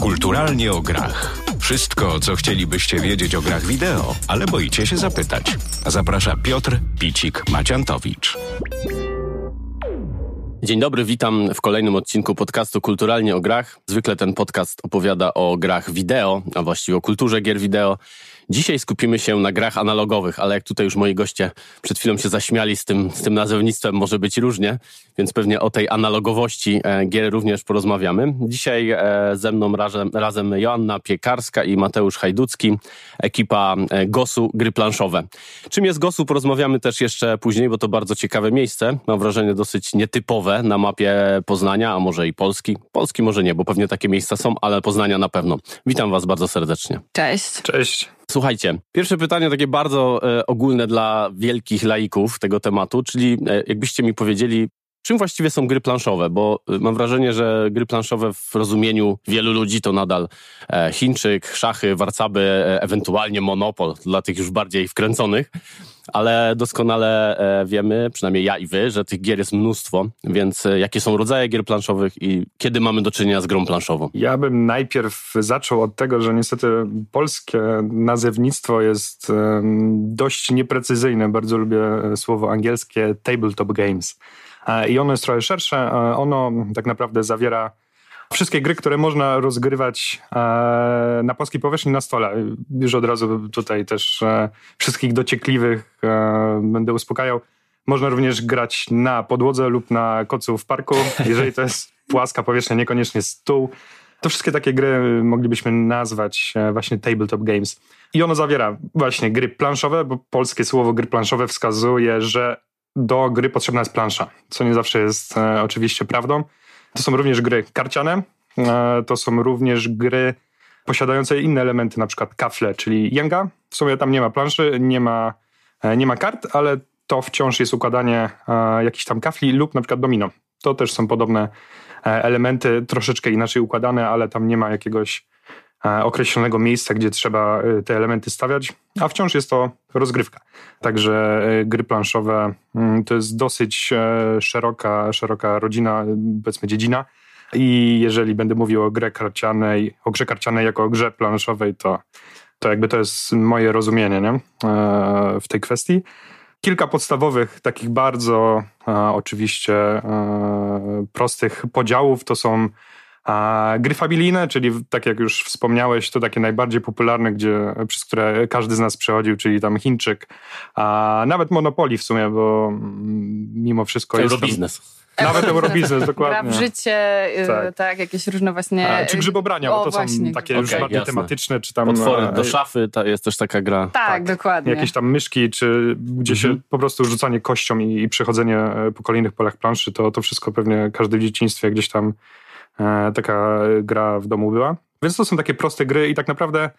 Kulturalnie o grach. Wszystko, co chcielibyście wiedzieć o grach wideo, ale boicie się zapytać. Zaprasza Piotr Picik-Maciantowicz. Dzień dobry, witam w kolejnym odcinku podcastu Kulturalnie o grach. Zwykle ten podcast opowiada o grach wideo, a właściwie o kulturze gier wideo. Dzisiaj skupimy się na grach analogowych, ale jak tutaj już moi goście przed chwilą się zaśmiali z tym, z tym nazewnictwem, może być różnie, więc pewnie o tej analogowości e, gier również porozmawiamy. Dzisiaj e, ze mną razem, razem Joanna Piekarska i Mateusz Hajducki, ekipa e, GOSu Gry Planszowe. Czym jest GOSu porozmawiamy też jeszcze później, bo to bardzo ciekawe miejsce. Mam wrażenie dosyć nietypowe na mapie Poznania, a może i Polski. Polski może nie, bo pewnie takie miejsca są, ale Poznania na pewno. Witam Was bardzo serdecznie. Cześć. Cześć. Słuchajcie, pierwsze pytanie takie bardzo e, ogólne dla wielkich laików tego tematu, czyli e, jakbyście mi powiedzieli, czym właściwie są gry planszowe, bo e, mam wrażenie, że gry planszowe w rozumieniu wielu ludzi to nadal e, Chińczyk, szachy, warcaby, e, ewentualnie monopol dla tych już bardziej wkręconych, ale doskonale e, wiemy, przynajmniej ja i wy, że tych gier jest mnóstwo, więc e, jakie są rodzaje gier planszowych i kiedy mamy do czynienia z grą planszową? Ja bym najpierw zaczął od tego, że niestety polskie nazewnictwo jest dość nieprecyzyjne. Bardzo lubię słowo angielskie tabletop games. E, I ono jest trochę szersze. Ono tak naprawdę zawiera wszystkie gry, które można rozgrywać na polskiej powierzchni na stole. Już od razu tutaj też wszystkich dociekliwych będę uspokajał. Można również grać na podłodze lub na kocu w parku, jeżeli to jest płaska powierzchnia, niekoniecznie stół. To wszystkie takie gry moglibyśmy nazwać e, właśnie tabletop games. I ono zawiera właśnie gry planszowe, bo polskie słowo gry planszowe wskazuje, że do gry potrzebna jest plansza, co nie zawsze jest e, oczywiście prawdą. To są również gry karciane, e, to są również gry posiadające inne elementy, na przykład kafle, czyli jęga. W sumie tam nie ma planszy, nie ma, e, nie ma kart, ale to wciąż jest układanie e, jakichś tam kafli lub na przykład domino. To też są podobne elementy, troszeczkę inaczej układane, ale tam nie ma jakiegoś określonego miejsca, gdzie trzeba te elementy stawiać, a wciąż jest to rozgrywka. Także gry planszowe mm, to jest dosyć szeroka, szeroka rodzina, powiedzmy dziedzina, i jeżeli będę mówił o grze karcianej, o grze karcianej jako o grze planszowej, to, to jakby to jest moje rozumienie nie? E, w tej kwestii. Kilka podstawowych, takich bardzo e, oczywiście e, prostych podziałów to są gry familijne, czyli tak jak już wspomniałeś, to takie najbardziej popularne, gdzie, przez które każdy z nas przechodził, czyli tam Chińczyk, a nawet Monopoly w sumie, bo mm, mimo wszystko Eurobiznes. jest... Nawet Eurobiznes, dokładnie. Gra w życie, y, tak, tak jakieś różne właśnie... A, czy grzybobrania, bo to właśnie, są takie już bardziej jasne. tematyczne, czy tam... Potwory do szafy, to jest też taka gra. Tak, tak, dokładnie. Jakieś tam myszki, czy gdzie się mhm. po prostu rzucanie kością i, i przechodzenie e, po kolejnych polach planszy, to, to wszystko pewnie każdy w dzieciństwie gdzieś tam taka gra w domu była. Więc to są takie proste gry i tak naprawdę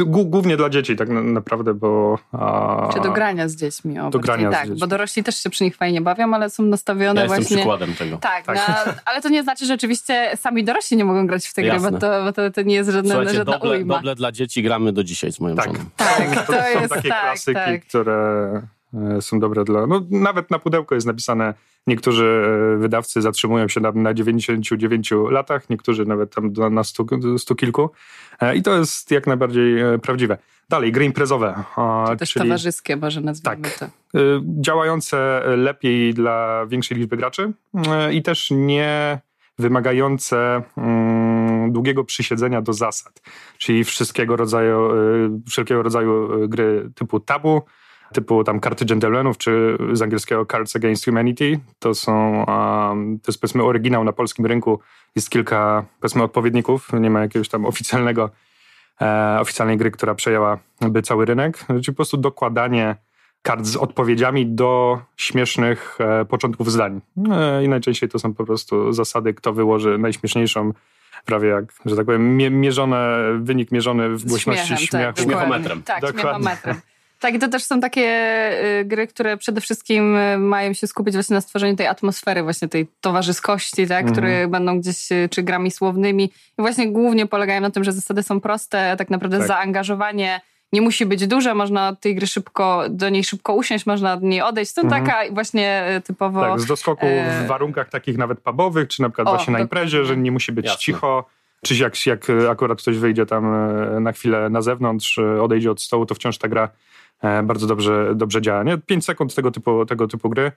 Głównie dla dzieci tak naprawdę, bo... A... Czy do grania z dziećmi. O, do grania tak, z dziećmi. bo dorośli też się przy nich fajnie bawią, ale są nastawione ja właśnie... przykładem tego. Tak, tak. Na, ale to nie znaczy, że oczywiście sami dorośli nie mogą grać w te gry, bo, to, bo to, to, nie jest żadne, Słuchajcie, żadna doble, ujma. doble dla dzieci gramy do dzisiaj z moją tak. żoną. Tak, to, to, są jest, takie tak, klasyki, tak. które e, są dobre dla... No, nawet na pudełku jest napisane, niektórzy e, wydawcy zatrzymują się na, na 99 latach, niektórzy nawet tam na stu, stu kilku e, i to jest jak najbardziej prawdziwe. Dalej, gry imprezowe. Czy też czyli, towarzyskie, może nazwijmy tak, to. Działające lepiej dla większej liczby graczy i też nie wymagające mm, długiego przysiedzenia do zasad, czyli wszystkiego rodzaju, wszelkiego rodzaju gry typu tabu, typu tam karty gentlemanów, czy z angielskiego Cards Against Humanity. To są, to jest powiedzmy oryginał na polskim rynku. Jest kilka powiedzmy odpowiedników, nie ma jakiegoś tam oficjalnego e, oficjalnej gry, która przejęłaby cały rynek, czyli po prostu dokładanie kart z odpowiedziami do śmiesznych e, początków zdań. E, I najczęściej to są po prostu zasady, kto wyłoży najśmieszniejszą, prawie jak, że tak powiem, mierzone, wynik mierzony w głośności Śmiechem, śmiechu. Tak, śmiechometrem. Tak, dokładnie. śmiechometrem. Tak, i to też są takie y, gry, które przede wszystkim y, mają się skupić właśnie na stworzeniu tej atmosfery, właśnie tej towarzyskości, tak, które mhm. będą gdzieś y, czy grami słownymi. I właśnie głównie polegają na tym, że zasady są proste, tak naprawdę tak. zaangażowanie nie musi być duże, można od tej gry szybko, do niej szybko usiąść, można od niej odejść. To mhm. taka właśnie e, typowo... Tak, z doskoku w warunkach takich nawet pubowych, czy na przykład o, właśnie na imprezie, że nie musi być Jasne. cicho czy jak, jak akurat ktoś wyjdzie tam na chwilę na zewnątrz, odejdzie od stołu, to wciąż ta gra bardzo dobrze, dobrze działa. Nie? 5 sekund tego typu, tego typu gry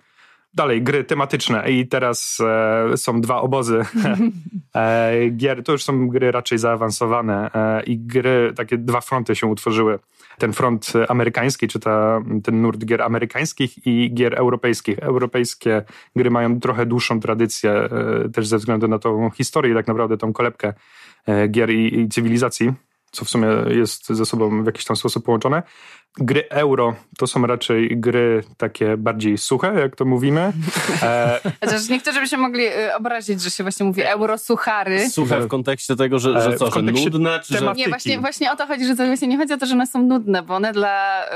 dalej gry tematyczne i teraz e, są dwa obozy e, gier. To już są gry raczej zaawansowane e, i gry, takie dwa fronty się utworzyły. Ten front amerykański, czy ta, ten nurt gier amerykańskich i gier europejskich. Europejskie gry mają trochę dłuższą tradycję, e, też ze względu na tą historię, tak naprawdę tą kolebkę e, gier i, i cywilizacji co w sumie jest ze sobą w jakiś tam sposób połączone. Gry euro to są raczej gry takie bardziej suche, jak to mówimy. E... Chociaż niektórzy by się mogli y, obrazić, że się właśnie mówi eurosuchary. Suche w kontekście tego, że, że co, że nudne? Czy że... Nie, właśnie, właśnie o to chodzi, że to właśnie nie chodzi o to, że one są nudne, bo one dla y,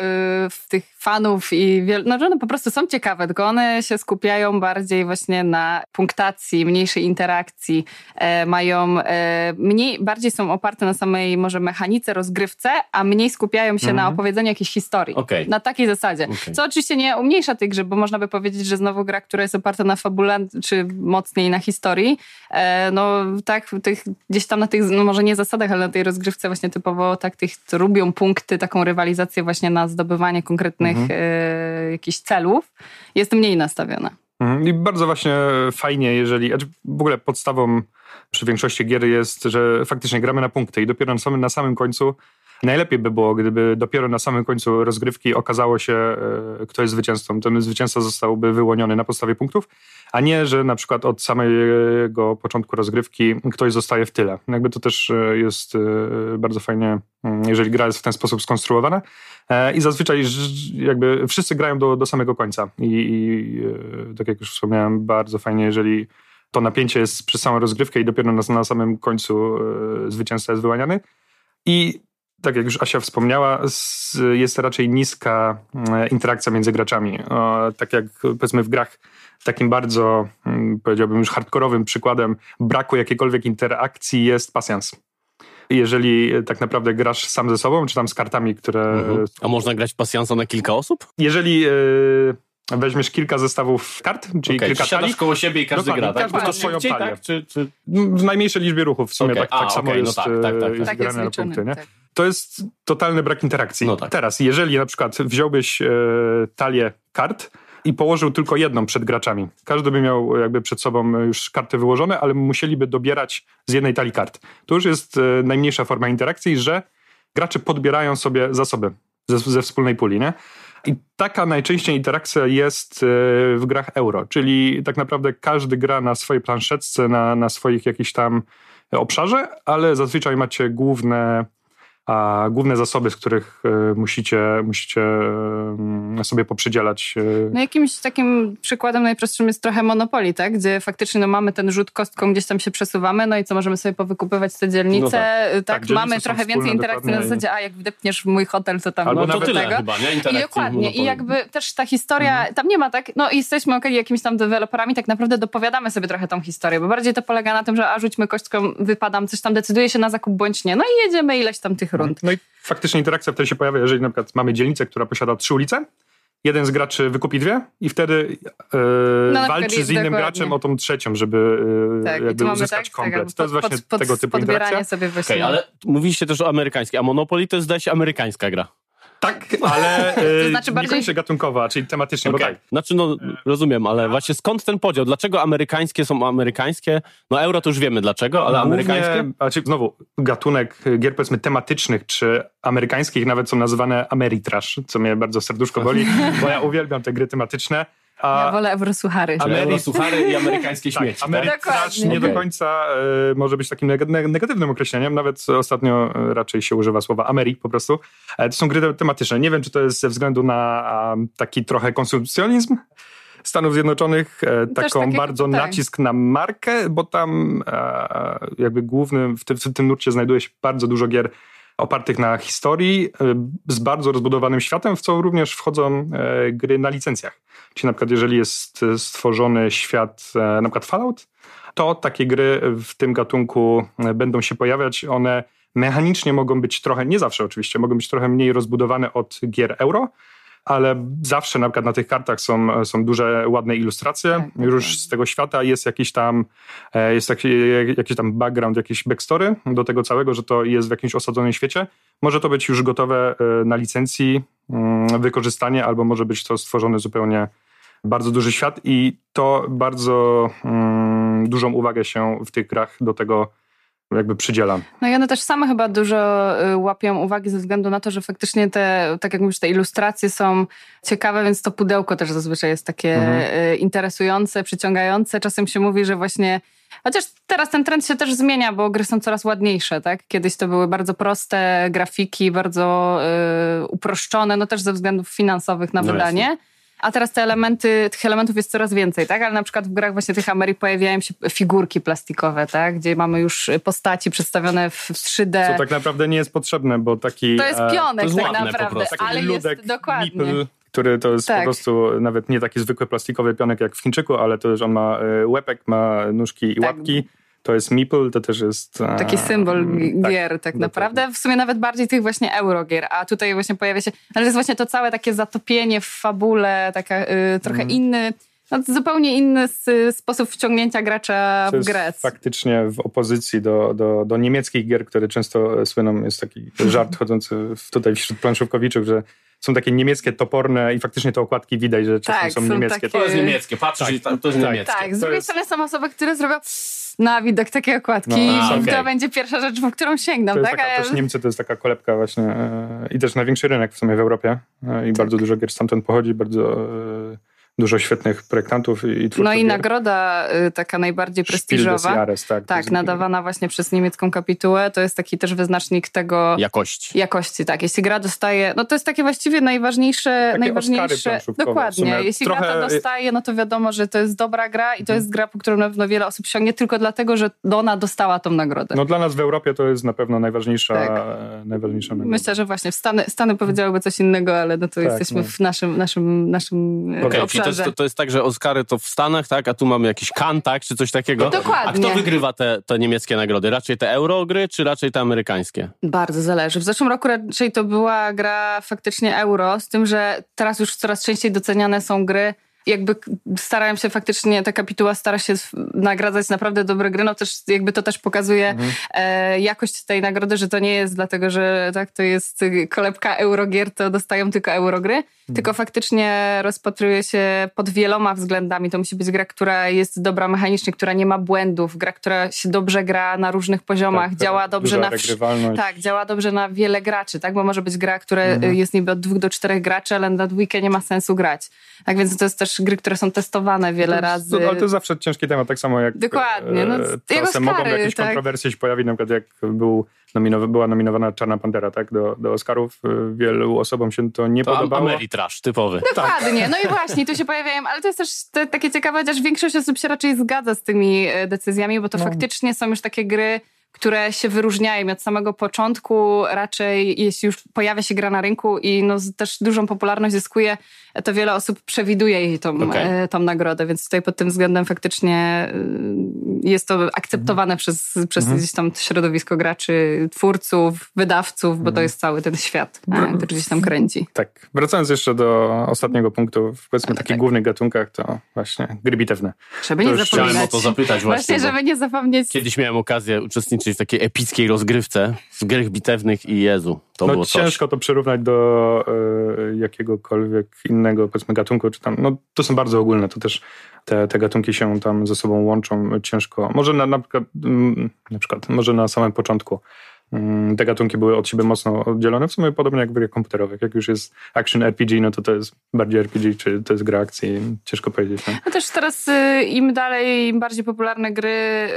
tych fanów i wiel... no, one po prostu są ciekawe, tylko one się skupiają bardziej właśnie na punktacji, mniejszej interakcji, e, mają e, mniej, bardziej są oparte na samej może mechanice, rozgrywce, a mniej skupiają się na mhm. opowiedzeniu jakichś historii. Okay. Na takiej zasadzie. Okay. Co oczywiście nie umniejsza tej gry, bo można by powiedzieć, że znowu gra, która jest oparta na fabule, czy mocniej na historii, e, no tak, tych, gdzieś tam na tych, no może nie zasadach, ale na tej rozgrywce właśnie typowo tak tych lubią punkty, taką rywalizację właśnie na zdobywanie konkretnych mhm. e, jakichś celów, jest mniej nastawiona. Mhm. I bardzo właśnie fajnie, jeżeli znaczy w ogóle podstawą przy większości gier jest, że faktycznie gramy na punkty i dopiero na samym, na samym końcu najlepiej by było, gdyby dopiero na samym końcu rozgrywki okazało się, e, kto jest zwycięzcą. Ten zwycięzca zostałby wyłoniony na podstawie punktów, a nie, że na przykład od samego początku rozgrywki ktoś zostaje w tyle. Jakby to też e, jest e, bardzo fajnie, mm, jeżeli gra jest w ten sposób skonstruowana. I zazwyczaj jakby wszyscy grają do, do samego końca. I, I tak jak już wspomniałem, bardzo fajnie, jeżeli to napięcie jest przez samą rozgrywkę i dopiero na, na samym końcu zwycięzca jest wyłaniany. I tak jak już Asia wspomniała, jest raczej niska e, interakcja między graczami. Tak jak powiedzmy w grach takim bardzo, mm, powiedziałbym już hardkorowym przykładem braku jakiejkolwiek interakcji jest pasjans. Jeżeli tak naprawdę grasz sam ze sobą, czy tam z kartami, które... Mhm. A można grać pasjansa na kilka osób? Jeżeli... E, weźmiesz kilka zestawów kart, czyli okay, kilka talii. koło siebie i każdy gra, tak? Każdy to swoją talię. Tak? Czy, czy... W najmniejszej liczbie ruchów w sumie okay. tak, tak A, samo okay, no jest, no tak, tak, tak, tak. grane na punkty. Nie? Tak. To jest totalny brak interakcji. No tak. Teraz, jeżeli na przykład wziąłbyś e, talię kart i położył tylko jedną przed graczami. Każdy by miał jakby przed sobą już karty wyłożone, ale musieliby dobierać z jednej talii kart. To już jest e, najmniejsza forma interakcji, że gracze podbierają sobie zasoby ze, ze wspólnej puli, nie? I taka najczęściej interakcja jest e, w grach euro, czyli tak naprawdę każdy gra na swojej planszetce, na, na swoich jakichś tam obszarze, ale zazwyczaj macie główne a główne zasoby, z których e, musicie, musicie mm, sobie poprzydzielać. E, no jakimś takim przykładem najprostszym jest trochę Monopoly, tak? gdzie faktycznie no, mamy ten rzut kostką, gdzieś tam się przesuwamy, no i co, możemy sobie powykupywać te dzielnice. No tak. tak, tak mamy trochę więcej interakcji na zasadzie, a jak wdepniesz w mój hotel, to tam Albo no, to tyle tego. chyba, nie? I dokładnie. I jakby też ta historia, mhm. tam nie ma tak, no jesteśmy okay, jakimiś tam deweloperami, tak naprawdę dopowiadamy sobie trochę tą historię, bo bardziej to polega na tym, że a rzućmy kostką, wypadam, coś tam decyduje się na zakup bądź nie, no i jedziemy ileś tam tych rund. No i faktycznie interakcja wtedy się pojawia, jeżeli na przykład mamy dzielnicę, która posiada trzy ulice, jeden z graczy wykupi dwie i wtedy e, no, walczy z innym dokładnie. graczem o tą trzecią, żeby e, tak, jakby uzyskać tak, komplet. Tak, to jest właśnie pod, tego typu interakcja. Sobie okay, ale mówiliście też o amerykańskiej, a Monopoly to jest zdaje się amerykańska gra. Tak, ale to znaczy bardziej... niekoniecznie gatunkowa, czyli tematycznie, okay. bo tak. Znaczy, no rozumiem, ale właśnie skąd ten podział? Dlaczego amerykańskie są amerykańskie? No euro to już wiemy dlaczego, ale Głównie, amerykańskie? Znaczy, znowu, gatunek gier powiedzmy tematycznych czy amerykańskich nawet są nazywane Ameritrash, co mnie bardzo serduszko boli, bo ja uwielbiam te gry tematyczne. A ja wolę eurosuchary. Ameri... Eurosuchary i amerykańskie tak, śmieci. tak? nie do końca y, może być takim negatywnym określeniem. Nawet ostatnio e, raczej się używa słowa Ameri po prostu. E, to są gry tematyczne. Nie wiem, czy to jest ze względu na taki trochę konsumpcjonizm, Stanów Zjednoczonych taką bardzo tak. nacisk na markę, bo tam jakby głównym, w tym, w tym nurcie znajduje się bardzo dużo gier opartych na historii, z bardzo rozbudowanym światem, w co również wchodzą gry na licencjach. Czyli na przykład jeżeli jest stworzony świat, e, na przykład Fallout, to takie gry w tym gatunku e, będą się pojawiać. One mechanicznie mogą być trochę, nie zawsze oczywiście, mogą być trochę mniej rozbudowane od gier euro, ale zawsze na przykład na tych kartach są, są duże, ładne ilustracje. Tak, tak Już tak. z tego świata jest jakiś tam e, jest taki, jakiś tam background, jakiś backstory do tego całego, że to jest w jakimś osadzonym świecie. Może to być już gotowe e, na licencji mm, wykorzystanie, albo może być to stworzony zupełnie bardzo duży świat i to bardzo mm, dużą uwagę się w tych grach do tego jakby przydzielam. No i one też same chyba dużo y, łapią uwagi ze względu na to, że faktycznie te, tak jak mówisz, te ilustracje są ciekawe, więc to pudełko też zazwyczaj jest takie mhm. Y, interesujące, przyciągające. Czasem się mówi, że właśnie Chociaż teraz ten trend się też zmienia, bo gry są coraz ładniejsze, tak? Kiedyś to były bardzo proste grafiki, bardzo y, uproszczone, no też ze względów finansowych na no wydanie. Jasne a teraz te elementy, tych elementów jest coraz więcej, tak? Ale na przykład w grach właśnie tych Ameryk pojawiają się figurki plastikowe, tak? Gdzie mamy już postaci przedstawione w 3D. Co tak naprawdę nie jest potrzebne, bo taki... To jest e, pionek to tak naprawdę, ale ludek, jest dokładnie. Meeple, który to jest tak. po prostu nawet nie taki zwykły plastikowy pionek jak w Chińczyku, ale to już on ma e, łepek, ma nóżki i tak. łapki to jest Meeple, to też jest... E, Taki symbol mm, tak, gier tak naprawdę. W sumie nawet bardziej tych właśnie eurogier, a tutaj właśnie pojawia się... Ale to jest właśnie to całe takie zatopienie w fabule, taka y, trochę mm. inny... No, zupełnie inny sposób wciągnięcia gracza w grę. faktycznie w opozycji do, do, do niemieckich gier, które często słyną, jest taki żart chodzący tutaj wśród planszówkowiczów, że są takie niemieckie, toporne i faktycznie te okładki widać, że czasem tak, są, są niemieckie. Takie... To jest niemieckie, patrzysz tak. to jest tak. niemieckie. Tak, z drugiej strony są osoby, które zrobią na widok takiej okładki no, okay. to będzie pierwsza rzecz, w którą sięgną. To tak? Taka, też Niemcy to jest taka kolebka właśnie e, i też największy rynek w sumie w Europie e, i tak. bardzo dużo gier stamtąd pochodzi, bardzo e, dużo świetnych projektantów i twórców No i gier. nagroda y, taka najbardziej prestiżowa. Jahres, tak, tak nadawana właśnie przez niemiecką kapitułę. To jest taki też wyznacznik tego... Jakości. Jakości, tak. Jeśli gra dostaje... No to jest takie właściwie najważniejsze... Takie najważniejsze Dokładnie. Jeśli trochę... gra dostaje, no to wiadomo, że to jest dobra gra i to jest gra, po którą na pewno wiele osób sięgnie tylko dlatego, że ona dostała tą nagrodę. No dla nas w Europie to jest na pewno najważniejsza, tak. najważniejsza nagroda. Myślę, że właśnie w Stany, Stany powiedziałyby coś innego, ale no to tak, jesteśmy no. w naszym, naszym, naszym okay, obszarze. To jest, to jest tak, że Oscary to w Stanach, tak? A tu mamy jakiś kan, tak? Czy coś takiego? Dokładnie. A kto wygrywa te, te niemieckie nagrody? Raczej te eurogry, czy raczej te amerykańskie? Bardzo zależy. W zeszłym roku raczej to była gra faktycznie euro, z tym, że teraz już coraz częściej doceniane są gry jakby starałem się faktycznie, ta kapituła stara się nagradzać naprawdę dobre gry, no też jakby to też pokazuje mhm. e, jakość tej nagrody, że to nie jest dlatego, że tak, to jest kolebka eurogier, to dostają tylko eurogry, mhm. tylko faktycznie rozpatruje się pod wieloma względami. To musi być gra, która jest dobra mechanicznie, która nie ma błędów, gra, która się dobrze gra na różnych poziomach, tak, działa dobrze na tak, działa dobrze na wiele graczy, tak, bo może być gra, która mhm. jest niby od dwóch do czterech graczy, ale na dwójkę nie ma sensu grać. Tak więc to jest też gry, które są testowane wiele to, razy. To, ale to jest zawsze ciężki temat, tak samo jak Dokładnie. No, e, czasem mogą jakieś tak? kontrowersje się pojawić, na przykład jak był nominow była nominowana Czarna Pantera tak, do, do Oscarów. E, wielu osobom się to nie to podobało. Ameritrash, typowy. Dokładnie. No i właśnie, tu się pojawiają, ale to jest też te, takie ciekawe, chociaż większość osób się raczej zgadza z tymi e, decyzjami, bo to no. faktycznie są już takie gry, które się wyróżniają od samego początku. Raczej jeśli już pojawia się gra na rynku i no, też dużą popularność zyskuje, to wiele osób przewiduje jej tą, okay. E, tą nagrodę, więc tutaj pod tym względem faktycznie y, jest to akceptowane mhm. przez, przez mhm. gdzieś tam środowisko graczy, twórców, wydawców, bo to mhm. jest cały ten świat, który gdzieś tam kręci. Tak. Wracając jeszcze do ostatniego punktu, w powiedzmy takich tak. głównych gatunkach, to właśnie gry bitewne. Żeby nie zapominać. Chciałem o to zapytać właśnie. Właśnie, żeby nie zapomnieć. Kiedyś miałem okazję uczestniczyć w takiej epickiej rozgrywce z gier bitewnych i Jezu, to no, było ciężko to przyrównać do y, jakiegokolwiek innego, powiedzmy, gatunku, czy tam, no to są bardzo ogólne, to też te, te gatunki się tam ze sobą łączą ciężko. Może na, na, przykład, mm, na przykład, może na samym początku mm, te gatunki były od siebie mocno oddzielone, w sumie podobnie jak w grach komputerowych. Jak już jest action RPG, no to to jest bardziej RPG, czy to jest gra akcji, ciężko powiedzieć. No, no też teraz y, im dalej, im bardziej popularne gry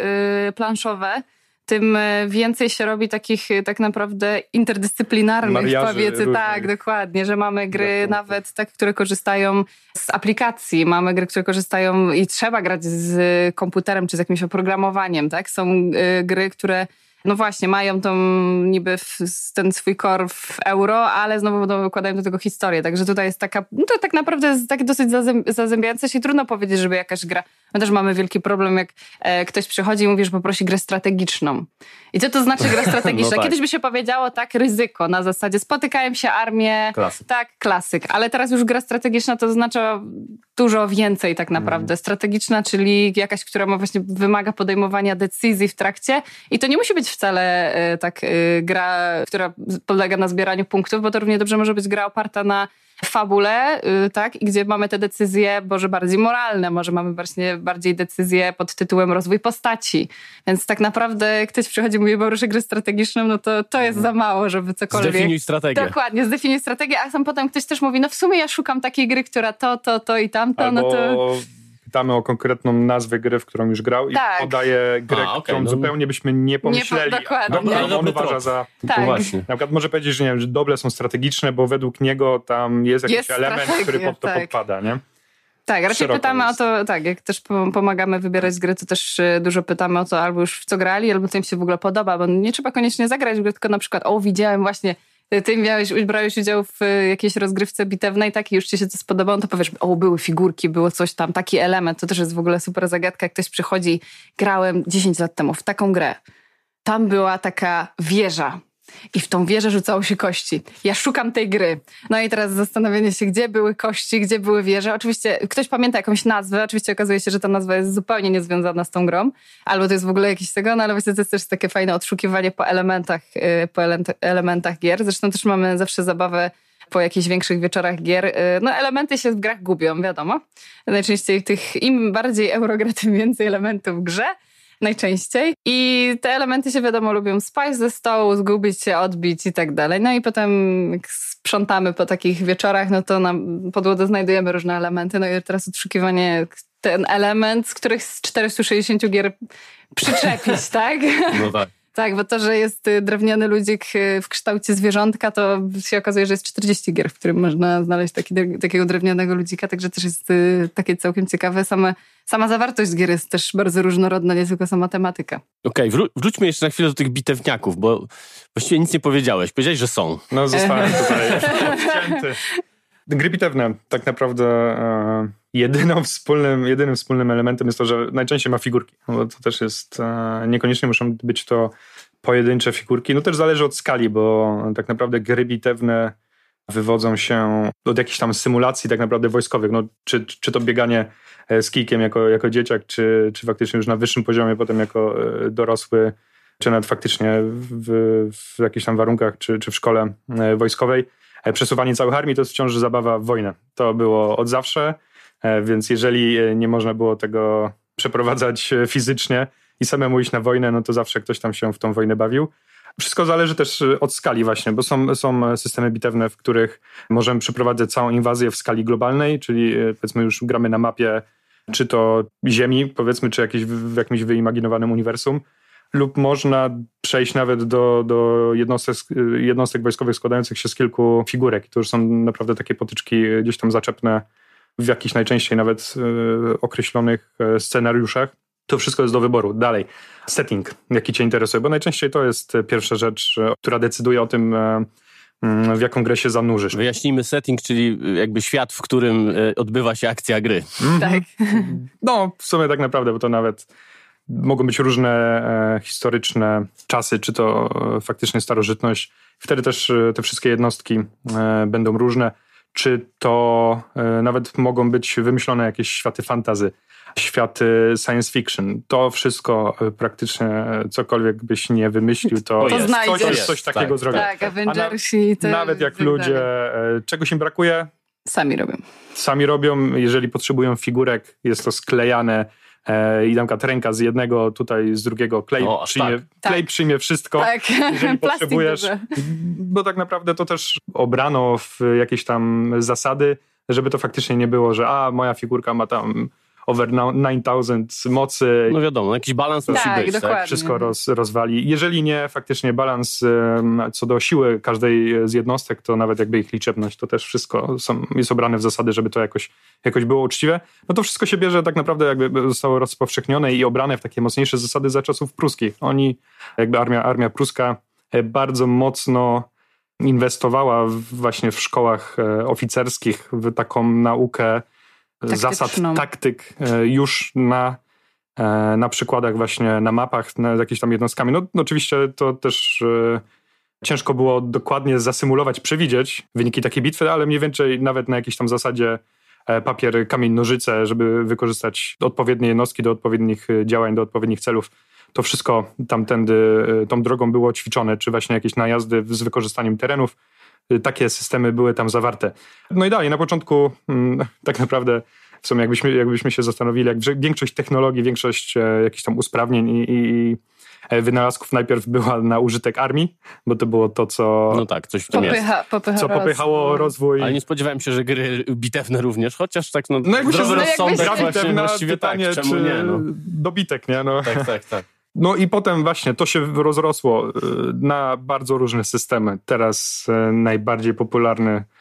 y, planszowe, tym e, więcej się robi takich e, tak naprawdę interdyscyplinarnych, powiedzmy, tak, dokładnie, że mamy gry nawet tak, które korzystają z aplikacji, mamy gry, które korzystają i trzeba grać z komputerem czy z jakimś oprogramowaniem, tak? Są e, gry, które no właśnie, mają tą niby ten swój core w euro, ale znowu dokładają do tego historię. Także tutaj jest taka, no to tak naprawdę jest takie dosyć zazębiające się. Trudno powiedzieć, żeby jakaś gra. My też mamy wielki problem, jak e, ktoś przychodzi i mówi, że poprosi grę strategiczną. I co to znaczy gra strategiczna? no tak. Kiedyś by się powiedziało tak, ryzyko na zasadzie spotykają się armie. Klasyk. Tak, klasyk. Ale teraz już gra strategiczna to oznacza dużo więcej tak naprawdę. Mm. Strategiczna, czyli jakaś, która ma właśnie wymaga podejmowania decyzji w trakcie. I to nie musi być wcale y, tak y, gra, która polega na zbieraniu punktów, bo to równie dobrze może być gra oparta na fabule, y, tak, i gdzie mamy te decyzje może bardziej moralne, może mamy właśnie bardziej decyzje pod tytułem rozwój postaci. Więc tak naprawdę ktoś przychodzi i mówi, bo ruszę grę strategiczną, no to to jest za mało, żeby cokolwiek... Zdefiniuj strategię. Dokładnie, zdefiniuj strategię, a sam potem ktoś też mówi, no w sumie ja szukam takiej gry, która to, to, to i tamto, Albo... no to pytamy o konkretną nazwę gry, w którą już grał i tak. podaje grę, A, okay, którą no, zupełnie byśmy nie pomyśleli. Nie, dokładnie. No, no, on uważa za... Tak. Właśnie. Na przykład może powiedzieć, że, nie wiem, że doble są strategiczne, bo według niego tam jest jakiś jest element, który pod to tak. podpada, nie? Tak, raczej Szeroko pytamy jest. o to, tak, jak też pomagamy wybierać gry, to też y, dużo pytamy o to, albo już w co grali, albo co im się w ogóle podoba, bo nie trzeba koniecznie zagrać w grę, tylko na przykład, o, widziałem właśnie ty miałeś, brałeś udział w e, jakiejś rozgrywce bitewnej, tak, i już ci się to spodobało, no to powiesz, o, były figurki, było coś tam, taki element, to też jest w ogóle super zagadka, jak ktoś przychodzi, grałem 10 lat temu w taką grę, tam była taka wieża, i w tą wieżę rzucało się kości. Ja szukam tej gry. No i teraz zastanowienie się, gdzie były kości, gdzie były wieże. Oczywiście ktoś pamięta jakąś nazwę, oczywiście okazuje się, że ta nazwa jest zupełnie niezwiązana z tą grą, albo to jest w ogóle jakiś tego, no ale właśnie to jest też takie fajne odszukiwanie po elementach, y, po elementach gier. Zresztą też mamy zawsze zabawę po jakichś większych wieczorach gier. Y, no elementy się w grach gubią, wiadomo. Najczęściej tych, im bardziej eurogra, tym więcej elementów w grze najczęściej. I te elementy się wiadomo lubią spać ze stołu, zgubić się, odbić i tak dalej. No i potem jak sprzątamy po takich wieczorach, no to na podłodze znajdujemy różne elementy. No i teraz odszukiwanie ten element, z których z 460 gier przyczepić, tak? No tak. Tak, bo to, że jest y, drewniany ludzik y, w kształcie zwierzątka, to się okazuje, że jest 40 gier, w którym można znaleźć taki, takiego drewnianego ludzika, także też jest y, takie całkiem ciekawe. Same, sama zawartość gier jest też bardzo różnorodna, nie tylko sama tematyka. Okej, okay, wróćmy jeszcze na chwilę do tych bitewniaków, bo właściwie nic nie powiedziałeś. Powiedziałeś, że są. No, zostałem tutaj wcięty. Gry bitewne tak naprawdę e, jedyną wspólnym, jedynym wspólnym elementem jest to, że najczęściej ma figurki. Bo to też jest, e, niekoniecznie muszą być to pojedyncze figurki. No też zależy od skali, bo tak naprawdę gry bitewne wywodzą się od jakichś tam symulacji tak naprawdę wojskowych. No, czy, czy to bieganie e, z kijkiem jako, jako dzieciak, czy, czy faktycznie już na wyższym poziomie potem jako e, dorosły, czy nawet faktycznie w, w jakichś tam warunkach, czy, czy w szkole wojskowej. Przesuwanie całych armii to jest wciąż zabawa w wojnę. To było od zawsze. E, więc jeżeli e, nie można było tego przeprowadzać e, fizycznie i samemu iść na wojnę, no to zawsze ktoś tam się w tą wojnę bawił. Wszystko zależy też od skali właśnie, bo są, są systemy bitewne, w których możemy przeprowadzać całą inwazję w skali globalnej, czyli powiedzmy już gramy na mapie czy to Ziemi, powiedzmy, czy jakieś, w jakimś wyimaginowanym uniwersum, lub można przejść nawet do, do jednostek, jednostek wojskowych składających się z kilku figurek. To już są naprawdę takie potyczki gdzieś tam zaczepne w jakichś najczęściej nawet e, określonych e, scenariuszach. To wszystko jest do wyboru. Dalej, setting, jaki Cię interesuje, bo najczęściej to jest pierwsza rzecz, e, która decyduje o tym, mm, w jaką grę się zanurzysz. Wyjaśnijmy setting, czyli jakby świat, w którym odbywa się akcja gry. Tak. No, w sumie tak naprawdę, bo to nawet mogą być różne e, historyczne czasy, czy to e, faktycznie starożytność. Wtedy też e, te wszystkie jednostki będą różne czy to nawet mogą być wymyślone jakieś światy fantazy, światy science fiction. To wszystko praktycznie cokolwiek byś nie wymyślił, to, to ktoś jest. coś takiego tak, zrobił. Tak, Avengersi. Na, nawet jak ludzie czegoś im brakuje, Sami robią. Sami robią, jeżeli potrzebują figurek, jest to sklejane e, i tam ręka z jednego, tutaj z drugiego, klej, o, przyjmie, tak. klej tak. przyjmie wszystko, tak. jeżeli potrzebujesz. Bo tak naprawdę to też obrano w jakieś tam zasady, żeby to faktycznie nie było, że a, moja figurka ma tam over 9000 mocy. No wiadomo, jakiś balans musi Tak, być, dokładnie. tak? Wszystko roz, rozwali. Jeżeli nie, faktycznie balans co do siły każdej z jednostek, to nawet jakby ich liczebność, to też wszystko są, jest obrane w zasady, żeby to jakoś, jakoś było uczciwe. No to wszystko się bierze tak naprawdę jakby zostało rozpowszechnione i obrane w takie mocniejsze zasady za czasów pruskich. Oni, jakby armia, armia pruska e, bardzo mocno inwestowała w, właśnie w szkołach e, oficerskich w taką naukę zasad taktyk e, już na, e, na przykładach właśnie na mapach, na jakimiś tam jednostkami. No, no oczywiście to też e, ciężko było dokładnie zasymulować, przewidzieć wyniki takiej bitwy, ale mniej więcej nawet na jakiejś tam zasadzie papier, kamień, nożyce, żeby wykorzystać odpowiednie jednostki do odpowiednich działań, do odpowiednich celów. To wszystko tamtędy, tą drogą było ćwiczone, czy właśnie jakieś najazdy z wykorzystaniem terenów. E, Takie systemy były tam zawarte. No i dalej, na początku mm, tak naprawdę w sumie jakbyśmy, jakbyśmy się zastanowili, jak większość technologii, większość e, jakichś tam usprawnień i, i, e, wynalazków najpierw była na użytek armii, bo to było to, co, No tak, coś w tym jest. Popycha, popycha co popychało rozwój. Ale nie spodziewałem się, że gry bitewne również, chociaż tak no, No jakby się zdrowy no jakby rozsądek się- właśnie na właściwie tak, pytanie, czemu czy nie, no. dobitek, nie? No. Tak, tak, tak. No i potem właśnie to się rozrosło y, na bardzo różne systemy. Teraz y, najbardziej popularne y,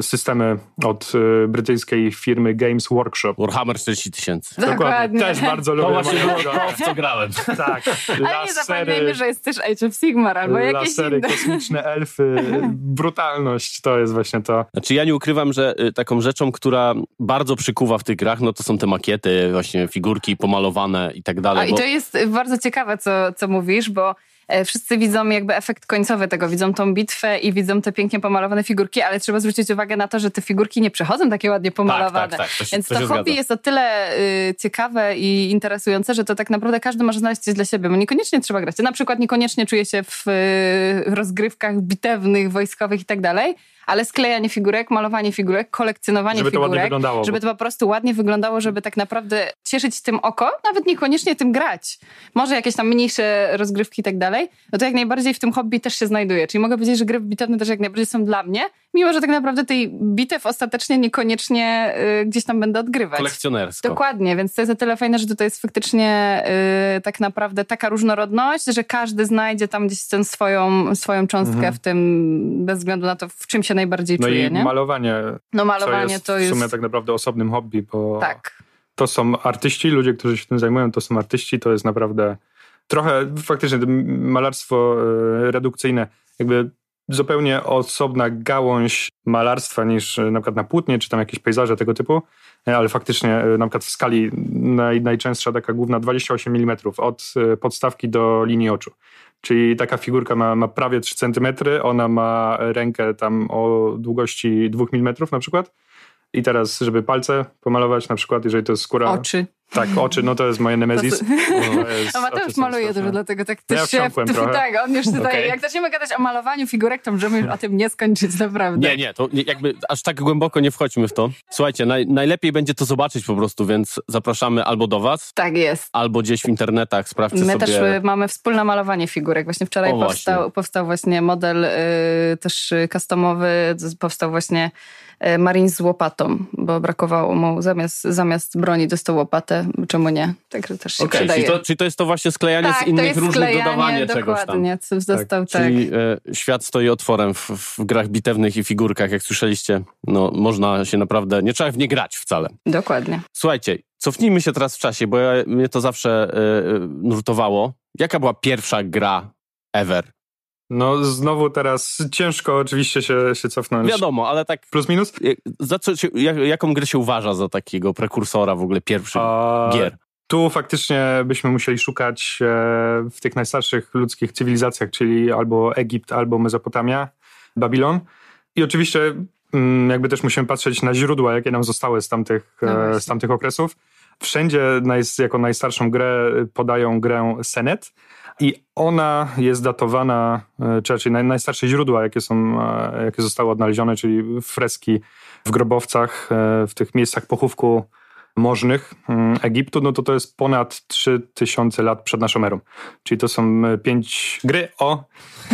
systemy od y, brytyjskiej firmy Games Workshop. Warhammer 40 tysięcy. Dokładnie. Też bardzo lubię. To właśnie było to, w co grałem. Tak. Ale nie zapomnijmy, że jest też Age of Sigmar albo jakieś lasery, inne. kosmiczne elfy, brutalność, to jest właśnie to. Znaczy ja nie ukrywam, że y, taką rzeczą, która bardzo przykuwa w tych grach, no to są te makiety, właśnie figurki pomalowane i tak dalej. A i bo- to jest bardzo ciekawe, co, co mówisz, bo wszyscy widzą jakby efekt końcowy tego, widzą tą bitwę i widzą te pięknie pomalowane figurki, ale trzeba zwrócić uwagę na to, że te figurki nie przychodzą takie ładnie pomalowane. tak, tak, to się- Więc to to, hobby zgadza. jest o tyle y, ciekawe i interesujące, że to tak naprawdę każdy może znaleźć coś dla siebie, bo niekoniecznie trzeba grać. Ja na przykład niekoniecznie czuję się w y, rozgrywkach bitewnych, wojskowych i tak dalej, ale sklejanie figurek, malowanie figurek, kolekcjonowanie Żeby to figurek, ładnie wyglądało. żeby to po prostu ładnie wyglądało, żeby tak naprawdę cieszyć tym oko, nawet niekoniecznie tym grać. Może jakieś tam mniejsze rozgrywki i tak dalej, no to jak najbardziej w tym hobby też się znajduje. Czyli mogę powiedzieć, że gry bitewne też jak najbardziej są dla mnie, mimo że tak naprawdę tej bitew ostatecznie niekoniecznie y, gdzieś tam będę odgrywać. kolekcjonersko. Dokładnie, więc to jest o tyle fajne, że tutaj jest faktycznie y, tak naprawdę taka różnorodność, że każdy znajdzie tam gdzieś tę swoją, swoją cząstkę w tym, bez względu na to, w czym się najbardziej No czuje, i nie? malowanie, no malowanie jest to jest... w sumie tak naprawdę osobnym hobby, bo tak. to są artyści, ludzie, którzy się tym zajmują, to są artyści, to jest naprawdę trochę faktycznie malarstwo e, redukcyjne, jakby zupełnie osobna gałąź malarstwa niż e, na przykład na płótnie, czy tam jakieś pejzaże tego typu, E, ale faktycznie e, na przykład w skali naj, najczęstsza taka główna 28 mm od podstawki do linii oczu. Czyli taka figurka ma, ma prawie 3 cm, ona ma rękę tam o długości 2 mm na przykład. I teraz, żeby palce pomalować, na przykład, jeżeli to jest skóra. Oczy. Tak, oczy, no to jest moje To jest- A Mateusz maluje dużo, dlatego tak No ja też się... trochę. Tak, on już tutaj... Okej. Jak zaczniemy gadać o malowaniu figurek, to możemy już o tym nie skończyć, naprawdę. Nie, nie, to jakby aż tak głęboko nie wchodźmy w to. Słuchajcie, naj, najlepiej będzie to zobaczyć po prostu, więc zapraszamy albo do was, Tak jest. albo gdzieś w internetach, sprawdźcie My sobie. też y, mamy wspólne malowanie figurek. Właśnie wczoraj O, powstał, właśnie. powstał właśnie model y, też y, customowy, powstał właśnie y, Marine z łopatą, bo brakowało mu zamiast, zamiast broni dostał łopatę, czemu nie? Także też się Okej, przydaje. czyli, to, czyli to jest to właśnie sklejanie tak, z innych różnych dodawanie czegoś tam. dokładnie, co dostał tak. Czyli e, świat stoi otworem w, w grach bitewnych i figurkach, jak słyszeliście. No, można się naprawdę, nie trzeba w nie grać wcale. Dokładnie. Słuchajcie, cofnijmy się teraz w czasie, bo ja, mnie to zawsze e, e, nurtowało. Jaka była pierwsza gra ever? No znowu teraz ciężko oczywiście się, się cofnąć. Wiadomo, ale tak Plus minus? za co się, jak, jaką grę się uważa za takiego prekursora w ogóle pierwszych A, gier? Tu faktycznie byśmy musieli szukać e, w tych najstarszych ludzkich cywilizacjach, czyli albo Egipt, albo Mezopotamia, Babilon. I oczywiście mm, jakby też musimy patrzeć na źródła, jakie nam zostały z tamtych, No e, właśnie. z tamtych okresów. Wszędzie jako najstarszą grę podają grę Senet i ona jest datowana, e, czy raczej naj, najstarsze źródła, jakie, są, e, jakie zostały odnalezione, czyli freski w grobowcach, e, w tych miejscach pochówku możnych mm, Egiptu, no to to jest ponad 3000 lat przed naszą erą. Czyli to są pięć gry o